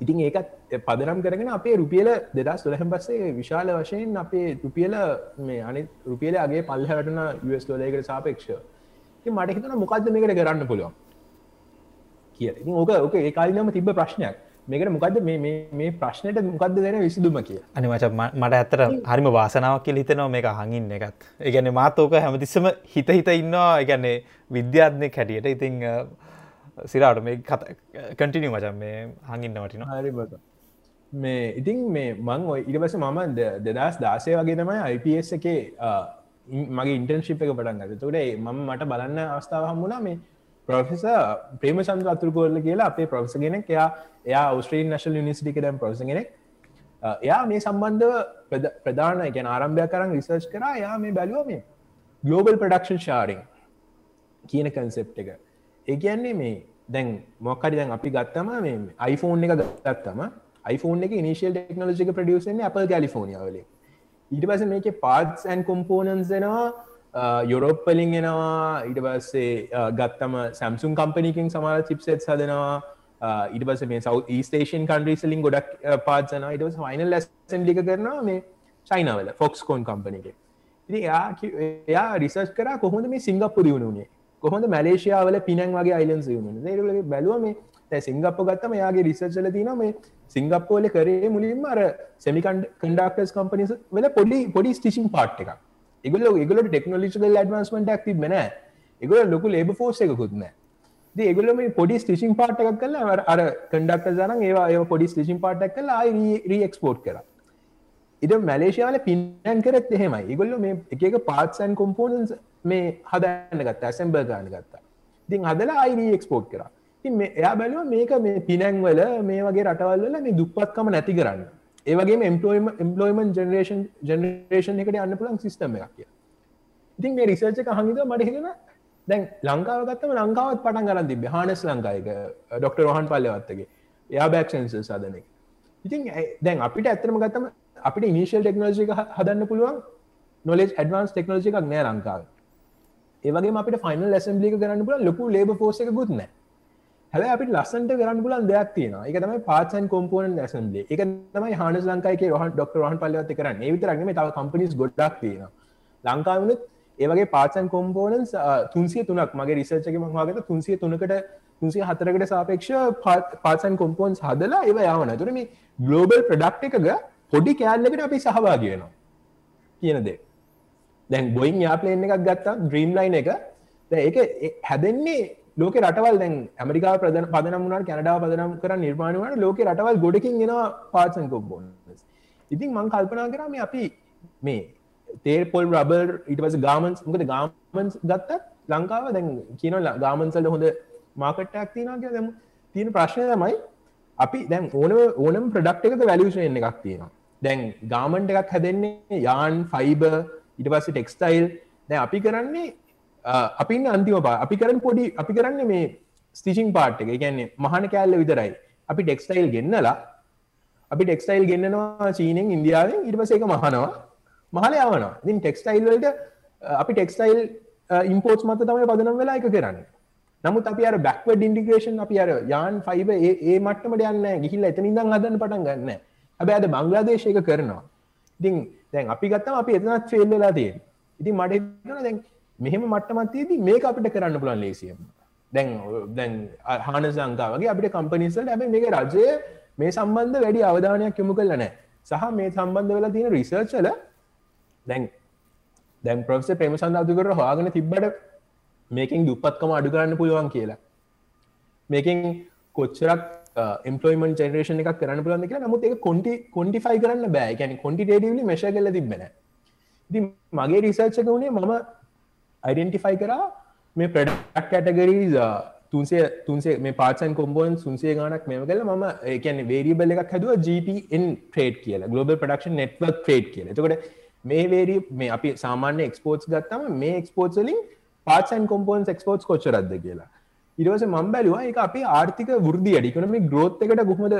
ඉතින් ඒකත් පදනම් කරගෙන අපේ රුපියල දෙදස් සොලහම් පස්සේ විශාල වශයෙන් අපේ රුපියල මේ අනි රුපියල අගේ පල්හටන ස් ලෝලයකට සාපේක්ෂ මට හිතන මොකක්ද මේකට කරන්න පුළුවන් කිය ඕක ඕක ඒකාලිනම තිබ ප්‍රශ්නයක්. මේකට මොකක්ද මේ ප්‍රශ්නයට මොකක්ද දෙන විසිදුම කිය අනිමච මට ඇත්තට හරිම වාසනාවක් කියල හිතනවා මේක හඟින් එකත්. ඒගැන මාතෝක හැමතිස්සම හිත හිත ඉන්නවා. එකන්නේ විද්‍යාත්නය කැටියට ඉතිං සිරාට මේ කටිනිය මචන් මේ හඟින්න වටින හරි මේ ඉතින් මේ මං ඉරිවස මම දෙදස් දාසය වගේ තමයි IPS එකේ මගේ ඉන්ටර්ශිප් එක පටන් ගත තුරේ ම මට බලන්න අවස්ථාව හම්මුණා මේ ප්‍රොෆෙස ප්‍රේම සන්ද අතුරකෝල්ල කියලා අපේ ප්‍රොෆෙස ගෙනෙක් එයා එයා ඔස්ට්‍රේන් නශල් නිසිටි දම් ප්‍රසගෙනෙක් එයා මේ සම්බන්ධව ප්‍රධාන එක ආරම්භයක් කරන්න රිසර්ච් කර. යා මේ බැලුව මේ ගලෝබල් ප්‍රඩක්ෂන් ශාරිං කියන කන්සෙප් එක. ඒ කියන්නේ මේ දැන් මොක්කරි දැන් අපි ගත්තම මේ iPhoneෆෝන් එක ගත්තම iPhone එක ඉනිශල් ටෙක්නෝජික ප්‍රඩියසන්නේ අප කලිෆෝනියාවලේ ඊට පස මේක පාත්ස් ඇන් කොම්පෝනන්ස් දෙනවා යුරෝප්පලින් එනවා ඊට පස්සේ ගත්තම සැම්සුම් කම්පනිකින් සමාර චිප්සෙත් හදනවා ඊට පස මේ සව ස්ටේෂන් කන්ඩ්‍රීසලින් ගොඩක් පාත්සන ඉට ෆයිනල් ලැසන් ලික කරනවා මේ චයිනවල ෆොක්ස්කෝන් කම්පනික ඉති එයා රිසර්ච් කර කොහොඳ මේ සිංගප්පු දියුණුනේ කොහොඳ මලේෂයාවල පිනන් වගේ අයිලන්ස් යුණ බැලුව මේ සිංගප්ප ගත්තම යාගේ රිසර්චල තින මේ සිංගප්පෝල කරේ මුලින්ම අර සෙමිකන්ඩ කන්ඩක්ටස් කම්පනිස වෙල පොඩි පොඩි ස්ටිසින් පාට් එක එගල එගලට ටෙක්නොලිකල් ඩවන්ස්මට ක්ති බෙන එගල ලොකු ලේබ ෆෝස් එකකුත්න ඒගල මේ පොඩි ස්ටිසින් පාට් එකක් කල අර කන්ඩක්ට ජන ඒවා ඒ පොඩි ස්ටිසින් පාටක් කල රීක්ස්පෝට් කර. ඉට මැලේෂයාල පින්නන් කරත් එහෙමයි. ඉගොල්ල මේ එක පාත්සන් කොම්පෝනන්ස් මේ හදන්න ගත්ත ඇසම්බර් ගාන ගත්තා. ඉතින් හදලා අයිරී එක්ස්පෝට් කරා. එයා බැලුව මේක මේ පිනැන්වල මේ වගේ රටවල්ල මේ දුප්පත්කම නැති කරන්න. ඒවගේ එම්පලෝයිම එම්පලෝයිමන් ජනරේෂන් ජනරේෂන් එකට යන්න පුළන් සිස්ටම එකක් කිය ඉතින් මේ රිසර්ච එක හහිද මට හිෙන දැන් ලංකාව ගත්තම ලංකාවත් පටන් ගරන් තිබ හානස් ලංකායක ඩොක්ට රහන් පල්ලවත්තගේ එයා බැක් සන්ස සදනෙක් ඉතින් දැන් අපිට ඇතරම ගත්තම අපිට ඉනිශල් ටෙක්නෝජි හදන්න පුළුවන් නොලෙජ් ඇඩවන්ස් ටෙක්නෝජි එකක් නෑ ලංකාව. ඒවගේ අපිට ෆයිනල් ලැසම්ලික කරන්න පුල ලොකු ලේබ පෝස එක ගුත්න හැබ අපි ලස්සන්ට කරන්න පුලන් දෙයක් තියෙන එක තමයි පාචන් කොම්පෝන ඇසම්ලේ එක තමයි හානස් ලංකායි රහ ඩොක්ට රහන් පලවත කරන්න. ඒවිතරගම තව කම්පනිස් ගොඩක් තියෙන ලංකාවනුත් ඒවගේ පාචන් කොම්පෝනන්ස් තුන්සිය තුනක් මගේ රිසර්චක මවාගත තුන්සිය තුනකට තුන්සිය හතරකට සාපේක්ෂ පාචන් කොම්පෝන්ස් හදලා ඒව යවන තුරම ගලෝබල් ප්‍රඩක්් එකක පොඩි කෑල්ලකට අපි සහවාගයනවා කියනදේ දැන් බොයින් යාපලේන් එකක් ගත්තා ද්‍රීම්ලයින් එක. ඒක හැදෙන්නේ ලෝක රටවල් දැන් ඇමරිකා ප්‍රධන පදනම් වුණට කැනඩාව පදනම් කර නිර්මාණවට ලෝක රටවල් ගොඩකින් ගෙන පාසන් කොබ්බොන් ඉතින් මං කල්පනා කරම අපි මේ තේර් පොල් රබර් ඉටවස ගාමන්ස් මකද ගාමන්ස් ගත්තත් ලංකාව දැන් කියන ගාමන්සල්ට හොඳ මාකට්ටක් තිනගේ දැම තියෙන ප්‍රශ්නය තමයි අපි දැන් ඕන ඕනම් ප්‍රඩක්් එකක වැලියෂන් එකක් තියෙනවා. දැන් ගාමන්ට එකක් හැදෙන්නේ යාන් ෆයිබ ඉට පස්ස ටෙක්ස්ටයිල් දැ අපි කරන්නේ අපින් අන්තිම පා අපි කරන පොඩි අපි කරන්න මේ ස්ටිචිං පාට් එක. ගැන්නේ මහන කෑල්ල විතරයි. අපි ටෙක්ස්ටයිල් ගෙන්න්නලා අපි ටෙක්ස්ටයිල් ගෙන්න්නවා චීනෙන් ඉන්දියාවෙන්. ඉට පස එක මහනවා. මහල යවන ඉතින් ටෙක්ස්ටයිල් වලට අපි ටෙක්ස්ටයිල් ඉම්පෝට් මත තමයි පදනම් වෙලා එක කරන්න. නමුත් අපි අර බැක්වඩ ඉන්ඩිග්‍රේෂන් අපි අර යාන් ෆයිබ ඒ මට්ටමට යන්න ගිහිල්ල එතනිදම් හදන්න පටන් ගන්න. හැබැ අද බංගලාදේශයක කරනවා. ඉතින් දැන් අපි ගත්තම අපි එතනත් ෆෙල් වෙලා තියෙන ඉතින් මට හිතෙනවා දැන් මෙහෙම මට්ටමක් තියෙදි මේක අපිට කරන්න පුළුවන් ලේසියෙන් දැන් දැන් හානස ලංකා වගේ අපිට කම්පනීස් වලට හැබැයි මේක රජය මේ සම්බන්ධ වැඩි අවධානයක් යොමු කරලා නැහැ. සහ මේ සම්බන්ධ වෙලා තියෙන රිසර්ච් වල දැන් දැන් ප්‍රොෆෙසර් ප්‍රේමචන්ද්‍ර අදුකර හොයාගෙන තිබ්බට මේකෙන් දුප්පත්කම අඩු කරන්න පුළුවන් කියලා. මේකෙන් කොච්චරක් එම්පලොයිමන් ජනරේෂන එකක් කරන්න පුලන්ද කියලා නමුත් එක කොන්ටි කොන්ටිෆයි කරන්න බෑ. ගැන කොන්ටිටේටලි මේශ කල තිබෙන ඉති මගේ රිසර්ච්ක වුණේ මම අයිඩෙන්ටිෆයි කරා මේ ප්‍රඩක් කැටගරීස් තුන්සේ තුන්සේ මේ පාචන් කොම්බෝන් සුන්සේ ගනක් මෙම කල ම ඒකන වේරිබල එකක් හැදුව GPN ට්‍රේඩ් කියලා ගලෝබල් ප්‍රඩක්ෂන් නෙට්වක් ට්‍රේඩ් කියල. එතකොට මේ වේරි මේ අපි සාමාන්‍ය එක්ස්පෝට්ස් ගත්තම මේ එක්ස්පෝට්ලින් පාචන් කොම්පෝන්ස් එක්ස්පෝට්ස් කොච්චරද කියලා. ඉරවස මම් බැලවා එක අපි ආර්ථික වෘදි අඩිකනම ග්‍රෝත් එකට ගුහමද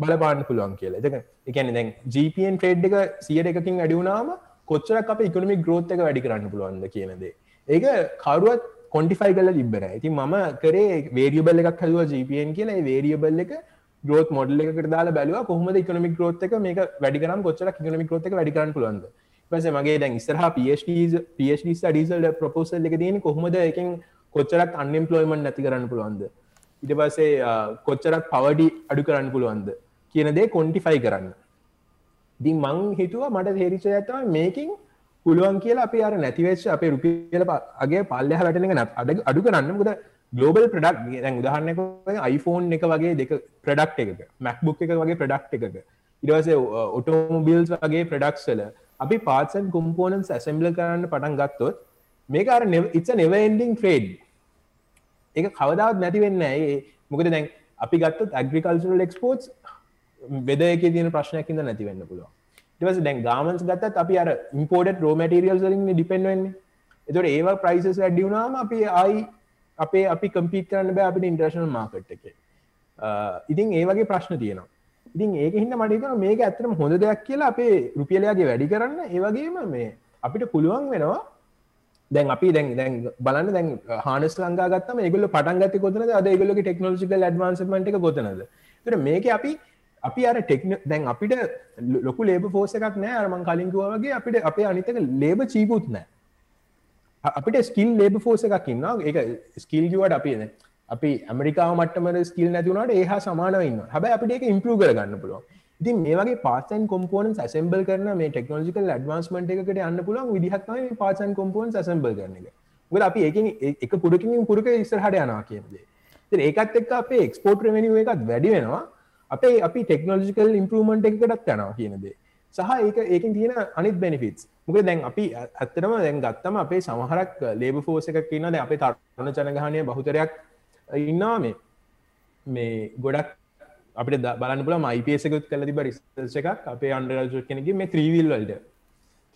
බලපාන්න පුළුවන් කියලා. එක එකන දැන් ජපන් ට්‍රේඩ් එක සියට එකකින් අඩියුනාම කොච්චරක් අප ඉකොනමි ග්‍රෝත් එක වැඩි කරන්න පුළුවන්ද කියනදේ ඒක කරුවත් කොන්ටිෆයි කල තිබර ඇති මම කරේ වේරියබල් එකක් හදුව ජපන් කියලා. වේරියබල් එක ග්‍රෝත් මොඩල් එකට දාලා බැලව කොහමද ඉකොනමි ග්‍රෝත් එක මේක වැඩිකරම් කොච්චර ඉකොනමි ග්‍රෝත් එක වැඩිකරන්න පුළුවන්ද. පස මගේ දැන් ඉස්සරහ ප ප ඩීසල් ප්‍රපෝසල් එක තියෙන කොහොමද එකින් කොච්චරක් අන්නෙම්පලොයිමන් නැති කරන්න පුළුවන්ද. ඉට පසේ කොච්චරක් පවඩි අඩු කරන්න පුළුවන්ද කියන දේ කොන්ටිෆයි කරන්න. දී මං හිතුව මට තේරිච ඇතම මේකින් පුළුවන් කියලා අපි අර නැතිවෙච් අපේ රුපියල අගේ පල්ලහ වැටන නත් අඩ අඩු කරන්න. මුද ගලෝබල් ප්‍රඩක් දැන් උදාහරන්නක iPhoneෆෝන් එක වගේ දෙක ප්‍රඩක්් එකක මැක්බුක් එක වගේ ප්‍රඩක්් එකක. ඉඩවසේ ඔටෝමබිල්ස් වගේ ප්‍රඩක්ස්ල අපි පාසන් කොම්පෝනන්ස් ඇසම්බල කරන්න පටන් ගත්තොත් මේක අර ඉත්ස නෙවන්ඩිං ට්‍රේඩ් එක කවදාවත් නැතිවෙන්න ඒ මොකද දැන් අපි ගත්තත් ඇග්‍රිකල්සරල් එක්ස්පෝට්ස් වෙදයක තියෙන ප්‍රශ්නයකින්ද නැතිවෙන්න පුළුව ටවස දැන් ගාමන්ස් ගත්තත් අපි අර ඉම්පෝඩට රෝමටරියල් ලින් ඩිපෙන්වෙන්නේ එතොට ඒවා ප්‍රයිසස් වැඩියුනාම අපි ආයි අපේ අපි කම්පිට කරන්න බෑ අපිට ඉන්ට්‍රශනල් මාකට් එක. ඉතින් ඒ වගේ ප්‍රශ්න තියෙනවා. ඉතින් ඒක හින්න මටික මේක ඇතරම හොඳ දෙයක් කියලා අපේ රුපියලයාගේ වැඩි කරන්න ඒවගේම මේ අපිට පුළුවන් වෙනවා. දැන් අපි දැන් දැන් බලන්න දැන් හානස් ලංඟා ගත්තම ඒගොල්ලෝ පටන් ගත්තේ කොතනද? අද ඒගොල්ලෝගේ ටෙක්නොලොජිකල් ඇඩ්වාන්ස්මන්ට් එක කොතනද? ඒතර මේකේ අපි අපි අර ටෙක්න දැන් අපිට ලොකු ලේබ ෆෝස් එකක් නෑ. අර මං කලින් කිව්වා වගේ අපිට අපේ අනිත් එක ලේබ චීපුත් නෑ අපිට ස්කිල් ලේබ ෆෝස් එකක් ඉන්නවා. ඒක ස්කිල් කිව්වට අපි අපි ඇමරිකාව මට්ටමට ස්කිල් නැති වුණාට ඒ හා සමානව ඉන්නවා. හැබැයි අපිට ඒක ඉම්ප්‍රූව් කරගන්න පුළුවන්. ඉතින් මේ වගේ පාසන් කොම්පෝනන් ඇසම්බල් කරන මේ ටෙක්නෝජිකල් ඩ්වාන්ස්මට එකට යන්න පුළන් විදිහක්ම පාසන් කොම්පෝන් ඇසම්බල් කරන එක. ගල අපි ඒ එක පුරකින් පුරක ඉස්සරහට යනවා කියනදේ ඒකත් එක් අපේ එක්ස්පෝට් රෙමනිුව එකත් වැඩි වෙනවා. අපේ අපි ටෙක්නෝජිකල් ඉම්පරමන්ට් එකටත් යනවා කියනදේ සහ ඒක ඒකින් තියෙන අනිත් බෙනිෆිටස් මොක දැන් අපි ඇත්තරම දැන් ගත්තම අපේ සමහරක් ලේබ ෆෝස එකක් කියන්නද අපේ තරණ ජනගහනය බහුතරයක් ඉන්නවා මේ මේ ගොඩක් අපිට බලන්න පුල මයිපසකුත් කල තිබ රිසර්ච එකක්. අපේ අන්ඩරජ කෙනෙක මේ ත්‍රීවිල් වලට.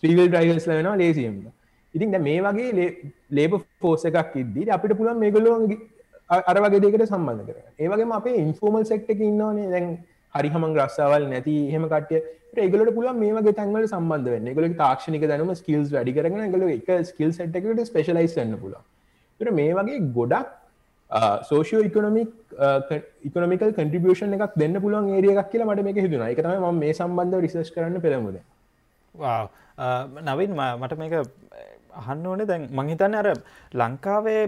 ත්‍රීවල් ්‍රයිවස් ලෙනවා ලේසියම් ඉතින් දැන් මේ වගේ ලේබ ෆෝස් එකක් ඉද්දී අපිට පුළුවන් මේගොල්ලෝ අර වගේ දෙකට සම්බන්ධ කර ඒවගේ අපේ ඉන්ෆෝමල් සෙක්ට එක ඉන්නවානේ. දැන් හරි හම ග්‍රස්සාවල් නැති හෙම කටිය ඒගලට පුල මේගේ තැන්වල සම්බන්ධ වෙන්න. ගල තාක්ෂණක දැනම ස්කිල්ස් වැඩි කරන ගල එක ස්කිල් සට්කට ස්පේශලයිස් වන්න පුල තුර මේ වගේ ගොඩක් සෝෂෝ ඉකොනමික් ඉකොනමිකල් කටිබියෂන් එකක් දෙන්න පුළුවන් ඒරියක් කියලා මට මේක හිතුන එක තම මේ සම්බන්ධ රිසර්ච් කරන්න පෙළමුද නවින් මට මේක අහන්න ඕනේ. දැන් මංහිතන්න අර ලංකාවේ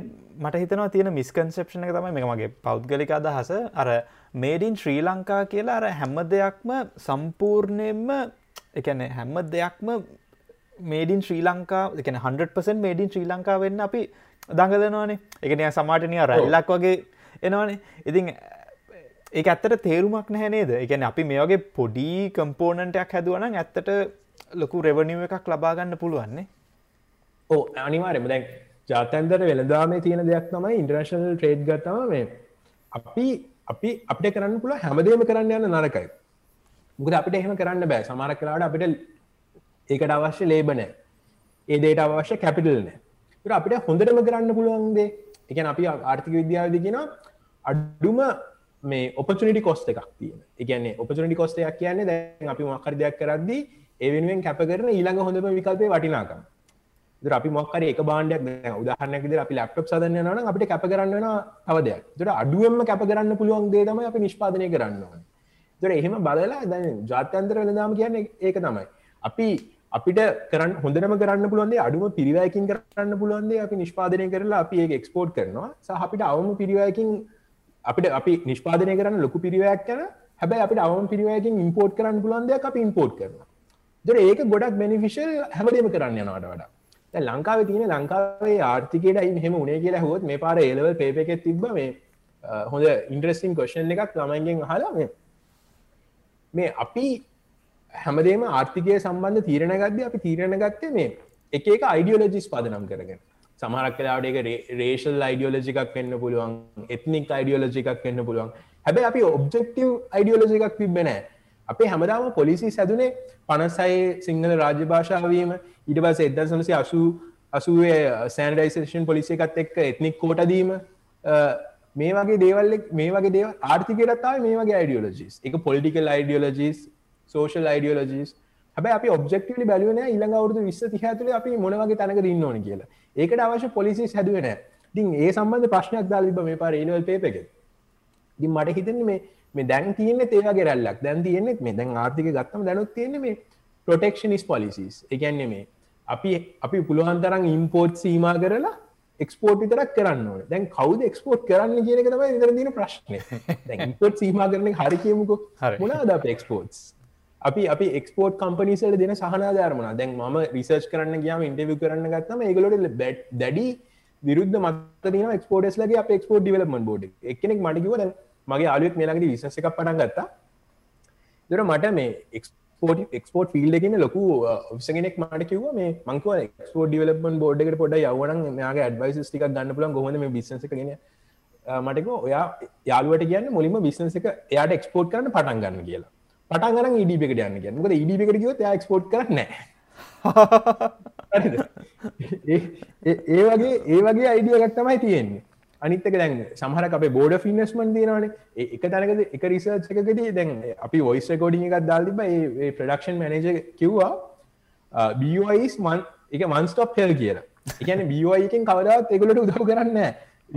මට හිතනවා තියෙන මිස්කන්සප්ෂණ එක තමයි මේ මගේ පෞද්ගලික අදහස. අර මේඩින් ශ්‍රී ලංකා කියලා අර හැම්ම දෙයක්ම සම්පූර්ණයෙන්ම එකන හැම්ම දෙයක්ම මේඩින් ශ්‍රී ලංකා එකන 100% මේඩින් ශ්‍රී ලංකා වෙන්න අපි දඟදනවානේ එකනය සමාටනය රැල්ලක් වගේ එනවානේ. ඉතින් ඒ ඇත්තට තේරුමක් නැහැනේද එකන අපි මේ වගේ පොඩි කම්පෝනන්ටයක් හැදුවන ඇත්තට ලොකු රෙවනිව එකක් ලබාගන්න පුළුවන්නේ ඕ අනිවාරෙම දැන් ජාතන්දර වෙළදාමේ තියෙන දෙයක් තමයි ඉන්ටර්නශනල් ට්‍රේඩ් ගත්තම මේ. අපි අපි අපිට කරන්න පුළ හැමදේම කරන්න යන්න නරකයි. මුකද අපිට එහෙම කරන්න බෑ. සමාර කලාට අපිට ඒකට අවශ්‍ය ලේබනෑ ඒ දේට අවශ්‍ය කැපිටල් නෑ. අපිට හොඳටම කරන්න පුළුවන්දේ එකන අපි ආර්ථික විද්‍යාවද කියෙන අඩුම මේ ඔපචනිටි කොස්ට එකක් තියෙන එකන්නේ ඔපචනිටි කොස්ටයක් කියන්නේ දැන් අපි මක්කර දෙයක් කරද්දී ඒ වෙනුවෙන් කැප කරන ඊළඟ හොඳම විකල්පය වටිනාකම්. අපි මොක්කර එක බාණ්ඩයක් උදාහරනැකිද අපි ලප්ටප් සදන්න න අපිට කැප කරන්න තව දෙයක්. තුට අඩුවම කැප කරන්න පුළුවන් දේතම අපි නිෂ්පාදනය කරන්න තුර එහෙම බලලා දැන ජාත්‍යන්තර වෙනදාම කියන්න ඒක තමයි. අපි අපිට කරන්න හොඳරම කරන්න පුළුවන්දේ අඩුම පිරිවයකින් කරන්න පුළුවන්දේ අපි නිෂ්පාදනය කරලා අපි ඒ එක්ස්පෝර්ට් කරනවා. සහ අපිට අවම පිරිවයකින් අපිට අපි නිෂ්පාදනය කරන්න ලොකු පිරිවයක් කන හැබැයි අපිට අවම පිරිවයකින් ඉම්පෝර්ට් කරන්න පුළුවන්දයක් අපි ඉම්පෝර්ට් කරනවා. දර ඒක ගොඩක් බැනිෆිශල් හැමදේම කරන්න යනවාට වඩා. ලංකාව තියෙන ලංකාවේ ආර්ථිකයට අයි හෙම උනේ කියලා හොත් මේ පාර ඒලවල් පේපෙක් තිබ මේ හොඳ ඉන්ට්‍රස්ටිං කොෂන් එකක් ළමයිගෙන් හලා මේ මේ අපි හැමදේම ආර්ථිකය සම්බන්ධ තීරණ ගද්ද අපි තීරණ ගත්තේ මේ එක එක අයිඩියෝලජිස් පදනම් කරගෙන. සමරක් කලාට එක රේෂල් අයිඩියෝලජිකක් වෙන්න පුළුවන් එත්නික් අයිඩියෝලජිකක් වෙන්න පුළුවන්. හැබැ අපි ඔබ්ජෙක්ටව් අයිඩියෝලජිකක් තිබෙනෑ අපේ හැමදාම පොලිසි සැදුනේ පනසයි සිංහල රාජ්‍ය භාෂාවීම ඊට පස එදදා සමසය අසු අසුවේ සෑන්ඩයිසේෂන් පොලිසි එකත් එක්ක එත්නික් කෝටදීම මේ වගේ දේවල් මේ වගේ දේව ආර්ථිකයටත්තාව මේ වගේ අයිඩියෝලජිස් එක පොලිටිකල් අයිඩියෝලජිස් සෝෂල් අයිඩියෝලජිස් හැබයි අපි ඔබ්ෙක්ටලි බැලුවන ඉළඟ අවුදු විස්ස තිහතුල අපි මොනවගේ තැනක ඉන්න ඕන කියලා. ඒකට අවශ්‍ය පොලිසි හැදුවෙන ඉතින් ඒ සම්බන්ධ ප්‍රශ්නයක් දාලිබ මේ පාර ඒනවල් පේපක දි මට හිතන්නේ මේ මේ දැන් තියෙන ඒවගේ රැල්ලක්. දැන් තියෙනෙත් මේ දැන් ආර්ථික ගත්තම දැනුත් තියෙන මේ ප්‍රොටෙක්ෂනිස් පොලිසිස් එකන්නේ මේ අපි අපි පුළුවන් තරම් ඉම්පෝට් සීම කරලා එක්ස්පෝට් විතරක් කරන්න ඕන. දැන් කවද එක්ස්පෝට් කරන්න කියන එක තමයි ඉදර දින ප්‍රශ්නය ඉම්පෝට් සීම කරන හරි කියමුකු. මොනාද අප එක්ස්පෝට්ස් අපි අපි එක්ස්පෝට් කම්පනිසට දෙන සහනාධර්මන දැන් ම රිසර්ච් කරන්න ගයාම ඉන්ටව කරන්න ගත්තම ඒගලොට බැට් දැඩි විරුද්ධ මත්තන එක්ස්පෝටස් ලගේ අප එක්ස්පෝට් ඩිවලමන් බෝඩ් එකනෙක් මටිකිව දැන් මගේ අලුත් මේලගේ විශස එකක් පටන් ගත්තා. දර මට මේ එක්ස්පෝට් එක්ස්පෝට් ෆිල්ඩ එකන ලොකු විසගෙනෙක් මට කිව මේ මංකව එක්ස්පෝට් ඩිවලපන් බෝඩ් එකට පොඩ යවන යාගේ ඇඩවයිස් ටික ගන්න පුලන් ගොහද මේ බිසස ගෙන මටක ඔයා යාලුවට කියන්න මුලින්ම බිස්නස එක එයාට එක්ස්පෝට් කරන්න පටන් ගන්න කියලා. පටන් ගන්න ඉඩිපෙකට යන්න කියන්න. ද ඉඩිපෙකට කිව යා එක්ස්පෝට් කරන්න ඒ වගේ ඒ වගේ අයිඩිය ගත්තමයි තියෙන්නේ අනිත්තක දැන් සහර අප බෝඩ ෆිනස්මන් තියනවන. එක තැනකද එක රිසර්ච් එකකදී දැන් අපි වොයිස් කෝඩිං එකක් දාල්ලිබ ඒ ප්‍රඩක්ෂන් මනජ කිව්වා බයිස් මන් එක මන්ස්ටොප් හෙල් කියලා. එකන බියෝයිකෙන් කවදාත් එගලට උදව කරන්න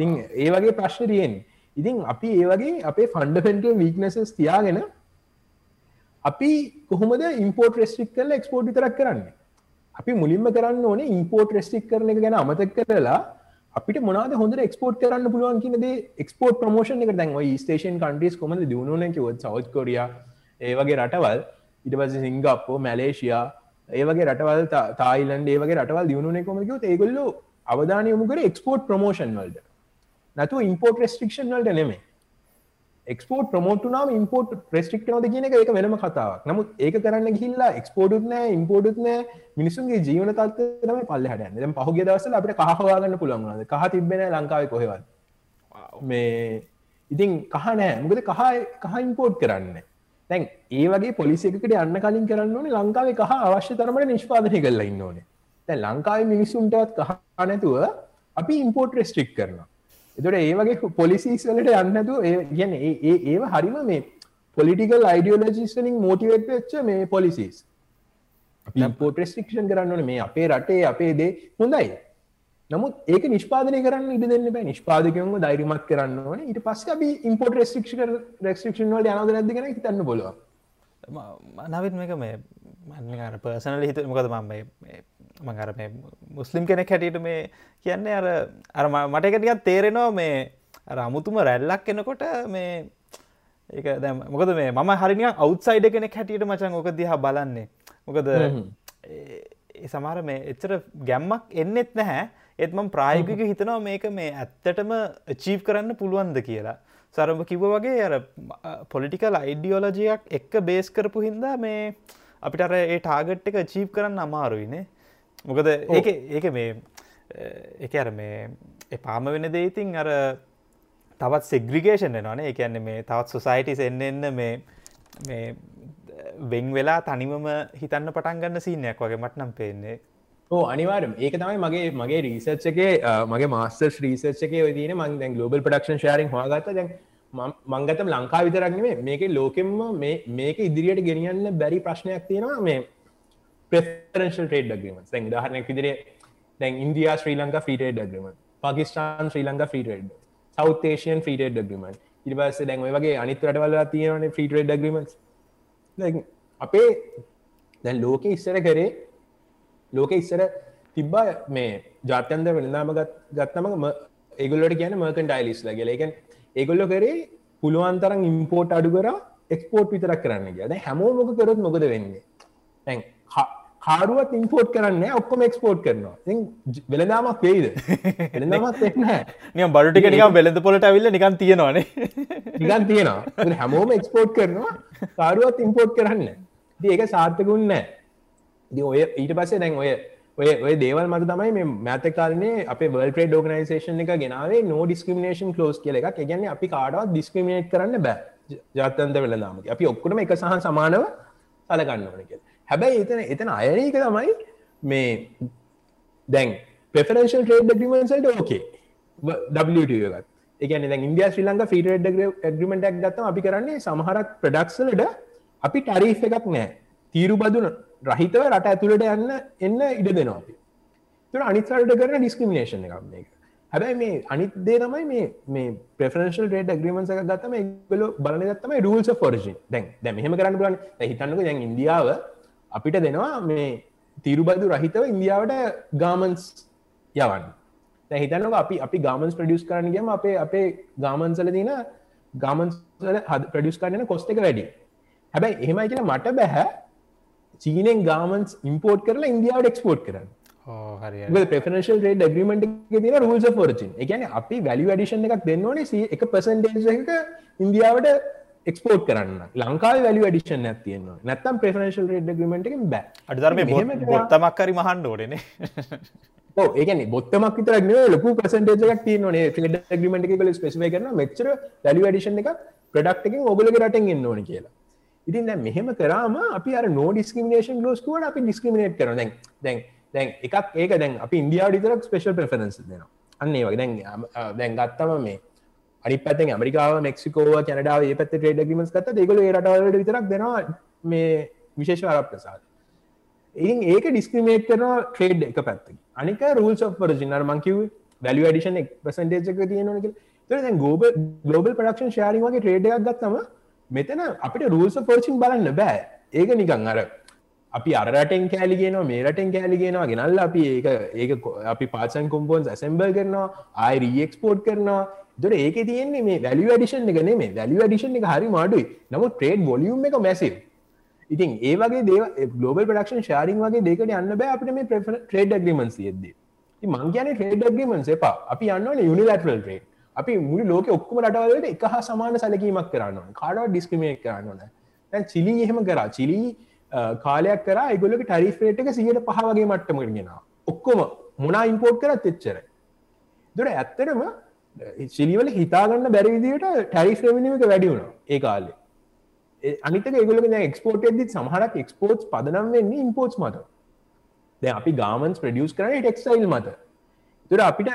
ඉ ඒ වගේ ප්‍රශ්න තියෙන් ඉතින් අපි ඒ වගේ අපේ ෆන්ඩපෙන්ටල් වීක්නසස් තියාගෙන අපි කොහොමද ඉම්පෝර්ට රෙස්ටික් කරල එක්ස්පෝර්ට් විතරක් කරන්න? අපි මුලින්ම කරන්න ඕනේ ඉම්පෝර්ට් රෙස්ටික් කරන එක ගැන අමතක් කරලා අපිට මොනාද හොඳ එක්ස්පෝට් කරන්න පුළුවන් කියනද එක්ස්පෝට් ප්‍රමෝෂන් එක දැන් ස්ටේෂන් කන්ට්‍රීස් කොම දියුණුන කිවත් සෞත් කොරිය ඒවගේ රටවල් ඉට පස සිංගප්පෝ මැලේෂයා ඒවගේ රටවල් තායිලන්ඩ ඒවගේ රටවල් දියුණුන කොමකව ඒගොල්ලු අවධානය යොමු කර එක්ස්පෝට් ප්‍රමෝෂන් වල්ට. නතු ඉම්පෝට් රෙස්ටික්ෂන් වලට නෙමේ එක්ස්පෝට් ප්‍රමෝට්නාම ඉම්පෝට් ප්‍රස්ටික් නොද කියන එක වෙනම කතාවක්. නමුත් ඒක කරන්න ගිල්ලා එක්ස්පෝටුත් නෑ ඉම්පෝටුත් නෑ. මිනිසුන්ගේ ජීවන තත්ම පල්ලහට ද පහුගේ දවසල අපට කහවාගන්න පුළන්වද කහ තිබෙන ලංකාව කොහෙවත්. මේ ඉතින් කහ නෑ. මුකද කහ කහ ඉම්පෝට් කරන්න. තැන් ඒ වගේ පොලිසිකට යන්න කලින් කරන්න ඕනේ ලංකාවේ කහ අවශ්‍ය තරමට නිෂ්පාදනය කරලා ඉන්න ඕනේ. තැ ලංකායි මිනිස්සුන්ටත් කහා නැතුව අපි ඉම්පෝට් රෙස්ට්‍රික් කරනවා එතොට ඒ වගේ පොලිසිස් වලට යන්නතු ගැන ඒ ඒව හරිම මේ පොලිටිකල් අයිඩියෝලජිස්ලින් මෝටිවේට වෙච්ච මේ පොලිසිස් පෝට රෙස්ටික්ෂන් කරන්නන මේ අපේ රටේ අපේ දේ හොඳයි. නමුත් ඒක නිෂ්පාදනය කරන්න ඉඩ දෙන්න බෑ. නිෂ්පාදකයම දෛරිමත් කරන්න ඕන. ඊට පස්ස අපි ඉම්පෝට රෙස්ටික්ෂ රෙස්ටික්ෂන් වල යනද නැද ගෙන හිතන්න බොලව නවත් මේක මේ මන්නර පර්සනල හිත මොකද මම මඟර මේ මුස්ලිම් කෙනෙක් හැටියට මේ කියන්නේ අර අර මට එකටිකත් තේරෙනවා මේ අර අමුතුම රැල්ලක් එනකොට මේ ඒක දැ මොකද මේ මම හරිනිය අවුත්සයිඩ කෙනෙක් හැටියට මචන් ඕක දිහා බලන්නේ. මොකද සමහර මේ එච්චර ගැම්මක් එන්නෙත් නැහැ. එත්මම් ප්‍රායගික හිතනවා මේක මේ ඇත්තටම චීප් කරන්න පුළුවන්ද කියලා. සරම කිව වගේ අර පොලිටිකල් අයිඩියෝලජයක් එක්ක බේස් කරපු හින්දා මේ අපිට අර ඒ ටාගට් එක චීප් කරන්න අමාරුයිනේ මොකද ඒක මේ එක අර මේ එපාම වෙන දේඉතින් අර තවත් සෙග්‍රිගේෂන් එනවානේ එකන්නේ මේ තවත් සොසයිටිස් එන්න එන්න මේ මේ වෙන් වෙලා තනිවම හිතන්න පටන්ගන්න සීනයක් වගේ මටනම් පේන්නේ. ඕ අනිවාරම් ඒක තමයි මගේ මගේ රීසර්ච් එකේ මගේ මාස්ටර් රීසර්ච් එකේ ඔයදන මං දැන් ගලෝබල් පඩක්ෂන් ශාරින් හගත දැන් මංගතම ලංකා විතරක්නේ මේක ලෝකෙම්ම මේක ඉදිරියට ගෙනියන්න බැරි ප්‍රශ්නයක් තියෙනවා. මේ ප්‍රෙෆරන්ශල් ටේඩ් ඩගීම දැන් දහරනයක් විදිරේ දැන් ඉන්දයා ශ්‍රී ලංකා ෆීටේඩ් ඩගීම පාකිස්ාන් ශ්‍රී ලංකා ෆීටේඩ් සෞතේෂයන් ෆීටේඩ් ඩගීමන් ඉරිබස දැන් ඔය වගේ අනිත් රටවල තියෙනවන ෆීටේඩ් ඩගීමස් අපේ දැන් ලෝක ඉස්සර කරේ ලෝක ඉස්සර තිබ්බා මේ ජාත්‍යන්ද වෙනදාම ගත්තම ඒගොල්ලට කියන මර්කන් ඩයිලිස් ලගෙලකන් ඒගොල්ලො කරේ පුළුවන්තරම් ඉම්පෝට් අඩු කර එක්ස්පෝට් විතරක් කරන්න ගද හැමෝ මොක කරොත් මොකද වෙන්නේ? තැන් කාරුවත් ඉම්පෝට් කරන්න ඔක්කොම එක්ස්පෝට් කරනවා. වෙළදාමක් වේද වෙළදාමත් එක්න නිය බඩුටික නිකම් වෙළඳ පොලට ඇවිල්ල නිකන් තියෙනවානේ. නිකන් තියෙනවා. හැමෝම එක්ස්පෝට් කරනවා. කාරුවත් ඉම්පෝට් කරන්න ඒක සාර්ථකුන්න ඔය ඊට පස්සේ දැන් ඔය ඔය ඔය දේවල් මත තමයි මේ මෑත කාලනේ අප වල් ට්‍රේඩ් ෝගනයිසේෂන් එක ගෙනාවේ නෝ ඩිස්ක්‍රමිනේෂන් කලෝස් කියල එකක්. ගැන අපි කාඩවත් ඩිස්ක්‍රමිනේට් කරන්න බෑ. ජාතන්ත වෙලදාම අපි ඔක්කුටම එක සහ සමානව සලගන්න ඕන කිය හැබැයි එතන එතන අයනක තමයි මේ දැන් පෙෆරේෂල් ට්‍රේඩ් ඩිමන්සල්ට ඕකේ WTගත් එකන දැ ඉන්දිය ශ්‍රී ලංඟ ෆීට ග්‍රිමෙන්ටක් ගත්තම අපි කරන්නේ සමහරක් ප්‍රඩක්සලට අපි ටරීෆ එකක් නෑ තීරු බදුන රහිතව රට ඇතුළට යන්න එන්න ඉඩ දෙනවා අපි. තුර අනිත්සල්ට කරන ඩිස්ක්‍රමිනේෂන් එකක් මේක. හැබැයි මේ අනිත් දේ තමයි මේ මේ ප්‍රෆරන්ශල් රේට ග්‍රීමන්ස එක ගත්තම ගල බලන ගත්තම රුල්ස ෆෝර්ජි දැන් දැ මෙහම කරන්න බලන්න හිතන්නක දැන් ඉන්දියාව අපිට දෙනවා මේ තීරුබදු රහිතව ඉන්දියාවට ගාමන්ස් යවන්න. හිතනවා අපි අපි ගාමන්ස් ප්‍රඩියස් කරන්න ගම අපේ අපේ ගාමන්සල දින ගාමන්ස් හද ප්‍රඩියස් කරන්න කොස්ට එක වැඩි. හැබැයි එහෙමයි කියලා මට බැහැ චීනෙන් ගාමන්ස් ඉම්පෝර්ට් කරලා ඉන්දියාවට එක්ස්පෝර්ට් කරන්න. ප්‍රෆනශල් රේඩ ග්‍රීමට තින රුල්ස ෆෝර්චින් එකන අපි වැලි වැඩිෂන් එකක් දෙන්නවනේ එක පසන්ටේජ එක ඉන්දියාවට එක්ස්පෝර්ට් කරන්න. ලංකා වැලි වැඩිෂන් ඇතියන්න නැත්තම් ප්‍රෆනශල් රේඩ ග්‍රීමට එක බෑ. අඩධර්ම බොත්තමක්කරි මහන්ඩ ඕඩන ඒකන බොත්තමක් විතර ලොකු පසන්ටේජක් තියනේ ්‍රඩ ග්‍රීමට කල ස්පෙසිමයි කරන මෙච්චර වැලි වැඩිෂන් එක ප්‍රඩක්ටකින් ඔගලක රටෙන් එන්න ඕන කියලා. ඉතින් දැ මෙහෙම කරාම අපි අර නෝ ඩිස්ක්‍රමිනේෂන් ලෝස්කුවට අපි ඩිස්ක්‍රමිනේට් කර දැන් දැන් දැන් එකක් ඒක දැන් අපි ඉන්දියාව ිතරක් ස්පේෂල් ප්‍රෆරන්ස් දෙනවා. අන්නේ වගේ. දැන් දැන් ගත්තම මේ අනි පැත්තෙන් ඇමරිකාව මෙක්සිකෝව කැනඩාව ඒ පැත්ත ට්‍රේඩ ගිමස් කත දෙගල රටවලට විතරක් දෙනවා මේ විශේෂ අරක් ප්‍රසාද. ඉතින් ඒක ඩිස්ක්‍රමේට් කරන ට්‍රේඩ් එක පැත්ති අනික රුල්ස් of පරජිනර් මංකිව වැලි ඩිෂන් පසන්ටේජක තියෙනක තර ගෝබ ගලෝබල් පඩක්ෂන් ශාරි වගේ ට්‍රේඩයක් ගත්තම මෙතන අපිට රූල්ස පෝචින් බලන්න බෑ. ඒක නිකං අර අපි අරටෙන් කෑලිගෙනවා මේ රටෙන් කෑලිගෙනවා ගෙනල්ල අපි ඒක ඒක අපි පාසන් කොම්පෝන්ස් ඇසම්බල් කරනවා ආයිරීක්ස්පෝට් කරනවා. දොට ඒක තියන්නේ මේ වැලි ඩිෂන් එක නේ වැලි ඩිෂන් එක හරි මාඩුයි නමු ට්‍රේඩ් බොලියම් එක මැසිල් ඉතින් ඒ වගේ දේ ගලෝබල් පඩක්ෂන් ශාරින් වගේ දෙකට යන්න බෑ අපට මේ ට්‍රේඩ් ග්‍රීමන්ස් යෙද මං කියන ට්‍රේඩ් ග්‍රීමන්ස් එපා. අපි යන්නවන යුනිලටරල් ට්‍රේඩ් අපි මුළි ලෝක ඔක්කම රටවලට එක හා සමාන සැලකීමක් කරන්න කාඩව ඩිස්ක්‍රමේට් කරන්නන දැන් චිලි එහෙම කරා. චිලි කාලයක් කර ගොලක ටරිෆේට එක සියට පහ වගේ මට්ටමරගෙන ඔක්කොම මොනා ඉම්පෝට් කරත් එච්චර දුර ඇත්තරම චිලිවල හිතාගන්න බැරිවිදිට ටැරිස් රමිනික වැඩි වුණ ඒ කාලේ. අනිත ගොල එක්ස්පෝට් ෙදි සහරක් එක්ස්පෝට් පදනම් වෙන්නේ ඉම්පෝට් මත. දැ අපි ගාමන්ස් ප්‍රඩියස් කරන ටෙක්ස්යිල් මත. තුර අපිට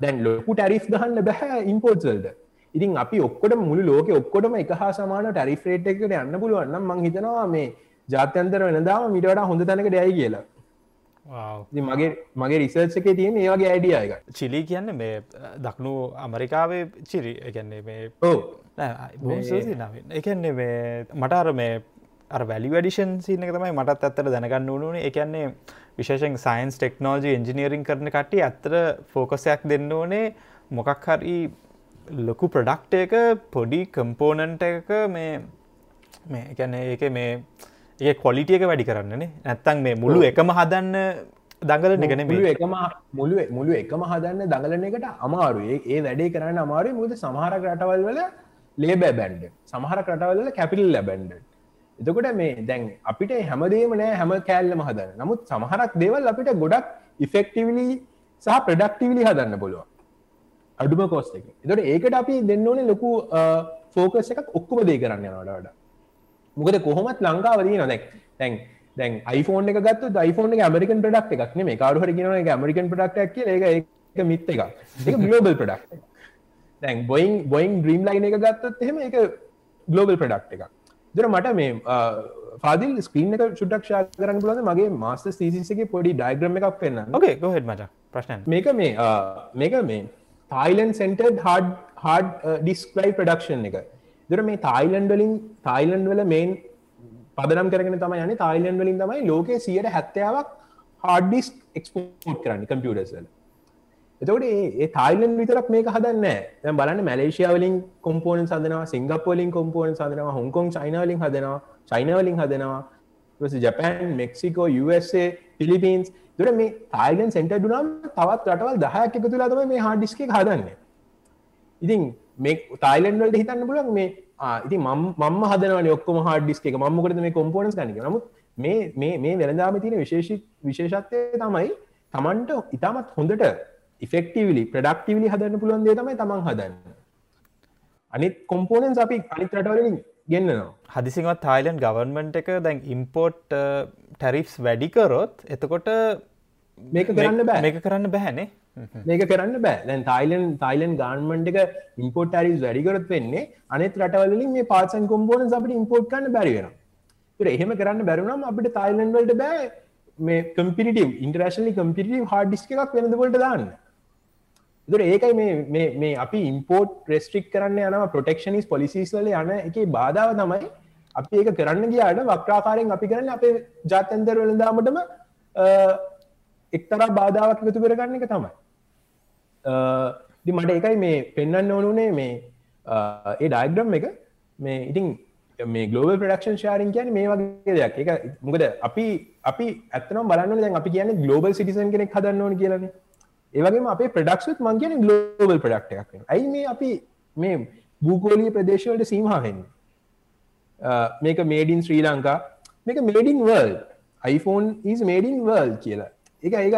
දැන් ලොකු ටැරිස් ගහන්න බැහැ ඉම්පෝර්ට්සල්ද ඉතින් අපි ඔක්කොට මුළු ලෝක ඔක්කොටම එක හා සමාන ටැරිෆේට් එකට යන්න පුළුවන්නම් මං හිතනවා මේ ජාත්‍යන්තර වෙනදාම මිට වඩා හොඳ තැනක ඩැයි කියලා. මගේ මගේ රිසර්ච් එක තියෙන ඒවගේ අයිඩිය එක චිලි කියන්න මේ දක්නු අමරිකාවේ චිරි එකන්නේ මේ එකන්නේ මේ මටර මේ අර වැලි වැඩිෂන් සින තමයි මටත් ඇත්තට දැනගන්න ඕනේ එකන්නේ විශේෂෙන් සයින්ස් ටෙක්නෝජි එන්ජිනීරින් කරන කට්ටි ඇත්තර ෆෝකසයක් දෙන්න ඕනේ. මොකක් හරි ලොකු ප්‍රඩක්ට එක පොඩි කම්පෝනන්ට එක මේ මේ එකන්නේ ඒක මේ ඒ කොලිටියක වැඩි කරන්නනේ නැත්තං මේ මුළු එකම හදන්න දඟල නිගන මුළු එකම මුළු මුළු එකම හදන්න දඟලන එකට අමාරු ඒ වැඩේ කරන්න අමාරු මුද සමහර රටවල් වල ලේබෑ බැන්ඩ සමහර රටවල්ල කැපිල් ලැබැන්ඩ එතකොට මේ දැන් අපිට හැමදේම නෑ හැම කෑල්ලම හදන්න. නමුත් සමහරක් දේවල් අපිට ගොඩක් ඉෆෙක්ටිවිලි සහ ප්‍රඩක්ටිවිලි හදන්න පුළුවන්. අඩුම කෝස්ට එක. එතට ඒකට අපි දෙන්න ඕනේ ලොකු ෆෝකස් එකක් ඔක්කුම දේ කරන්න යනට වඩා මොකද කොහොමත් ලංකාවදී නොදැක් තැන් දැන් iPhone එක ගත්ත iPhone එක ඇමරිකන් ප්‍රඩක්් එකක් මේ කාරුහට කියන එක ඇමරිකන් ප්‍රඩක්් ඒක එක මිත්ත එක එක ගලෝබල් ප්‍රඩක්් දැන් බොයින් බොයින් ්‍රීම් ලයින එක ගත්තත් එහෙම එක ගලෝබල් ප්‍රඩක්් එක දර මට මේ පාදිල් ස්ක්‍රීන් එක චුටක්ෂා කරන්න පුලද මගේ මාස්ත ස්තීසිගේ පොඩි ඩයිග්‍රම එකක් පෙන්න්න ඕකේ ගොහෙට මට ප්‍රශ්න මේක මේ මේක මේ තායිලන් සෙන්ටර් හඩ හඩ ඩිස්ක්ලයි ප්‍රඩක්ෂන් එක දර මේ තායිලන්ඩ වලින් තායිලන්ඩ් වල මේන් පදනම් කරගෙන තම යන තායිලන්ඩ් වලින් තමයි ලෝකේ සියට හැත්තාවක් හඩිස් එක්ස්පෝට් කරන්න කම්පියටර්සල එතකොට ඒ තායිලන් විතරක් මේක හදන්න දැ බලන්න මැලේශයාවලින් කොම්පෝන සදනවා සිංගපෝලින් කොම්පෝන සදනවා හොංකොන් චයිනවලින් හදනවා චයිනවලින් හදනවා. ජපන් මෙක්සිකෝ USA පිලිපීන්ස් දුර මේ තායිලන් සෙන්ට දුනම් තවත් රටවල් දහයක් එක තුලා තම මේ හාඩිස්ක හදන්න. ඉතින් මේ තායිලන්වලට හිතන්න පුලන් මේ ඉති මම හදන ඔක්කොම හඩිස්ක එක. මමකට මේ කොම්පෝනස් ගනික නමුත් මේ මේ වෙළදාම තින විශේෂ විශේෂත්වය තමයි තමන්ට ඉතාමත් හොඳට ඉෆෙක්ටවිලි ප්‍රඩක්ටිවිලි හදන්න පුළුවන් දේ තමයි තමන් හදන්න. අනිත් කොම්පෝනන්ස් අපි අනිත් රටවලින් ගෙන්න්නවා. හදිසිවත් තායිලන් ගවර්මන්ට් එක දැන් ඉම්පෝට් ටැරිෆ්ස් වැඩිකරොත් එතකොට මේක කරන්න බෑ. මේක කරන්න බැහැනේ මේක කරන්න බෑ. දැන් තයිලන් තයිලන් ගාන්මන්ට් එක ඉම්පෝට් රිස් වැඩිකරත් වෙන්නේ අනෙත් රටවලින් මේ පාසන් කොම්පෝන අපට ඉම්පෝට් කන්න බැරිවෙන තුර එහෙම කරන්න බැරුනම් අපිට තයිලන්වලට බෑ මේ කම්පිටව ඉන්ටරශලි කම්පිටව හාඩිස්ක එකක් වෙනදකොට දාන්න. දුර ඒකයි මේ මේ අපි ඉම්පෝට් රෙස්ට්‍රික් කරන්න යන ප්‍රොටෙක්ෂනිස් පොලිසිස්වල යන එක බාධාව තමයි අපි ඒක කරන්න ගියාට වක්්‍රාකාරයෙන් අපි කරන්න අපේ ජාතන්තර වලදාමටම එක්තරා බාධාවක් එකතු කරගන්න එක තමයි. මට එකයි මේ පෙන්න්න ඕනුනේ මේ ඒ ඩයිග්‍රම් එක. මේ ඉතින් මේ ගලෝබල් ප්‍රඩක්ෂන් ශාරින් කියන මේ වගේ දෙයක්. එක මොකද අපි අපි ඇත්තනම් බලන්න දැන් අපි කියන ගලෝබල් සිටිසන් කෙනෙක් හදන්න ඕන කියලන ඒවගේ අපේ ප්‍රඩක්ෂත් මං කියන ගලෝබල් ප්‍රඩක්් එකක් ඇයි මේ අපි මේ භූකෝලී ප්‍රදේශවලට සීමහවෙන්න මේක මේඩින් ශ්‍රී ලංකා මේක made in world iPhone is made in world කියලා. එක ඒක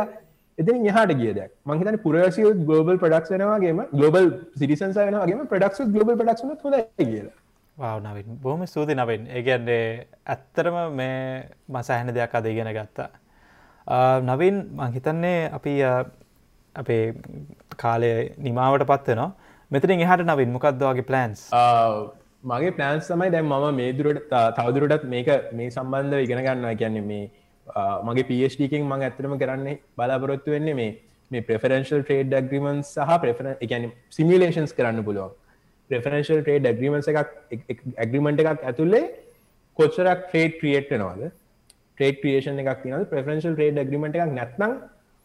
එතින් යහට ගියද මහිතන පුරසිය ගලෝබල් ප්‍රඩක්ස් වෙනවාගේම ගලෝබල් සිරිසන්ස වෙනවාගේම ප්‍රඩක්ස් ගලෝබල් ප්‍රඩක්ෂන හොද කියලා. නවින්. බොහම සූති නවෙන්. ඒගැන්ඩේ ඇත්තරම මේ මසහැන දෙයක් අද ඉගෙන ගත්තා. නවින් මංහිතන්නේ අපි අපේ කාලය නිමාවට පත්වනවා මෙතරින් එහට නවින් මොකක්දවාගේ ප්ලන්ස් මගේ ප්ලන්ස් තමයි දැන් මම මේ දුරට තවදුරටත් මේක මේ සම්බන්ධ ඉගෙන ගන්නවා. කියන්නේ මේ මගේ පස්ටකින් මං ඇතරම කරන්නේ බලාපොරොත්තු වෙන්නේ මේ මේ ප්‍රෆරන්ශල් ට්‍රේඩ් ඩග්‍රිමන් සහ ප්‍රෆර එකන සිමිලේෂන්ස් කරන්න පුළුවන්. ප්‍රෆරන්ශල් ට්‍රේඩ් ඩග්‍රිමන්ස එකක් ඇග්‍රිමට එකක් ඇතුල්ලේ කොච්චරක් ට්‍රේඩ් ක්‍රියට්නවා ට්‍රේඩ් ක්‍රියේෂන් එකක් තින ප්‍රෆරන්ශල් ට්‍රේඩ් ඇග්‍රිමට එකක් නැත්නම්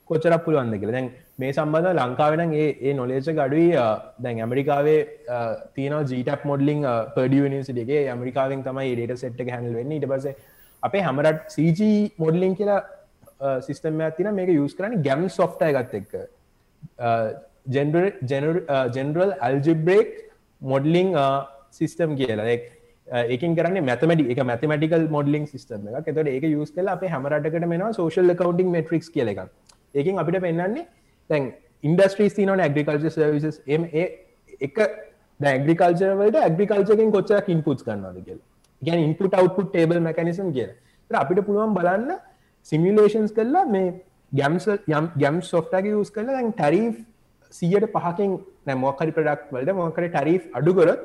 කොච්චරක් පුළුවන්ද කියලා. දැන් මේ සම්බඳ ලංකාවෙන ඒ නොලේච ගඩුයි දැන් ඇමරිකාවේ තියන ජීටක් මොඩලින් පඩ නිසිටගේ ඇමරිකාවෙන් තමයි ඩට සෙට් හැල් වෙන්න. ඉට පසේ අපේ හැමරට CG මොඩලින් කියලා සිිස්ටම ඇතින මේක යස් කරන ගැම් සොෆ්ටය ගත් එක්ක. ජෙනරල් අල්ජිබ්‍රේක් මොඩලිං සිිස්ටම් කියලා. ඒකින් කරන්න මැතමටි එක මැතිමටිකල් මොඩලින් සිිටම එක තොට ඒක යස් කල අප හැමරටකට මෙෙන සෝශල් කවන්ටිං මෙට්‍රික්ස් කියල එක ඒකින් අපිට පෙන්න්නන්නේ තැන් ඉන්ඩස්ට්‍රීස් තිනන ඇග්‍රිකල්ච සර්විසස් එම එක ඇග්‍රිකල්චරවලට ඇග්‍රිකල්චකින් කොච්චක් ඉන්පුට් කරන්නද කියලා. ගැන ඉන්පුට අවට්පුට් ටේබල් මැකනිසම් කිය අපිට පුළුවන් බලන්න සිමිලේෂන්ස් කරලා මේ ගැම්ස යම් ගැම් සොෆ්ටගේ යස් කරලා දැන් ටැරී සියට පහකින් නැමොකරි ප්‍රඩක්් වලට මොකර ටැරී අඩුකරත්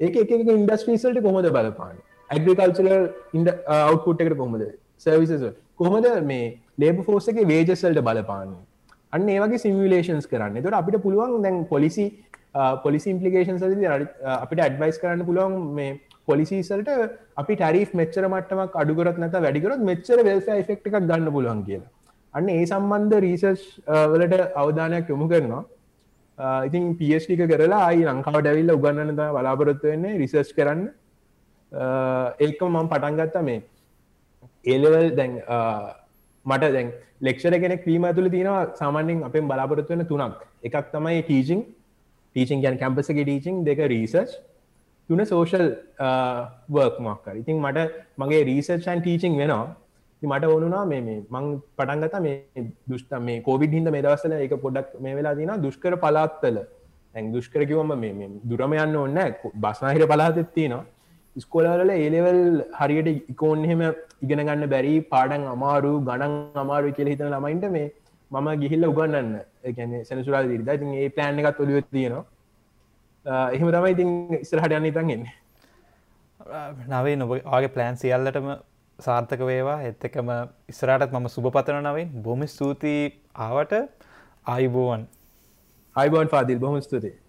ඒක එක ඉන්ඩස්ට්‍රීසල්ට කොහොද බලපාන ඇග්‍රිකල්චල ඉන්ඩ අවුපුට් එකට කොහොමද? සර්විසස් කොහොමද මේ ලේබ ෆෝසගේ වේජස්සල්ට බලපාන්න? අන්න ඒවගේ සිමිලේෂන්ස් කරන්න. තොට අපිට පුළුවන් දැන් පොලිසි පොලිසි ඉම්පලිකේෂන් අපිට ඇඩ්වයිස් කරන්න පුළුවන් මේ පොලිසිසල්ට අපි ටැරිෆ් මෙච්චර මට්ටමක් අඩුකරත් නැත වැඩිකරත් මෙච්චර වෙල්ස ෆෙක්් එකක් ගන්න පුළුවන් කියලා. අන්න ඒ සම්බන්ධ රීසර්ච් වලට අවධානයක් යොමු කරනවා. ඉතින් පස්ටික කරලා අයි ලංකාවට ඇවිල්ල උගන්නන බලාපොරොත්තු වෙන්නේ රිසර්ච් කරන්න. ඒක මම පටන්ගත්තා මේ ඒලවල් දැන් මට දැන් ලෙක්ෂර කෙනෙක් වීම තුළ තියෙනවා සාමාන්‍යෙන් අපෙන් බලාපොරොත්තු වෙන තුනක්. එකක් තමයි ටීචිං ටීචින් ගැන් කැම්පසගේ ටීචිං දෙක රීසර්ච් තුන සෝෂල් වර්ක් මක්කර ඉතින් මට මගේ රීසර්චන් ටීචිං වෙනවා. මට ඕනුනා මේ මං පටන්ගත මේ දුෂ්ට මේ කෝවිඩ හිද මේ දවසල එක පොඩක් මේ වෙලා තින දුෂ්කර පලාත්තල ඇන් දුෂ්කරකිවම මේ දුරම යන්න ඔන්න බස්නාහිර පලාතෙත්තිනවා ස්කොලවල ඒලෙවල් හරියට ඉකෝන් එහෙම ඉගෙන ගන්න බැරි පාඩන් අමාරු ගණන් අමාරු කියල හිතන ළමයින්ට මේ මම ගිහිල්ල උගන්නන්න එකන සැනසුරා දිරිද. ඉතින් ඒ ප්ලෑන් එකත් ඔලිව තියෙනවා. එහෙම තමයි ඉතින් ඉස්රහට යන්න ඉතන් එන්නේ. නවේ නොබගේ ප්ලෑන් සියල්ලටම සාර්ථක වේවා. එත් එකම ඉස්රාටත් මම සුභ පතන නවෙන්. බොම ස්තුතියි ආවට. ආයිබෝවන්. අයිබෝන් පාදිල් බොහම ස්තුතියි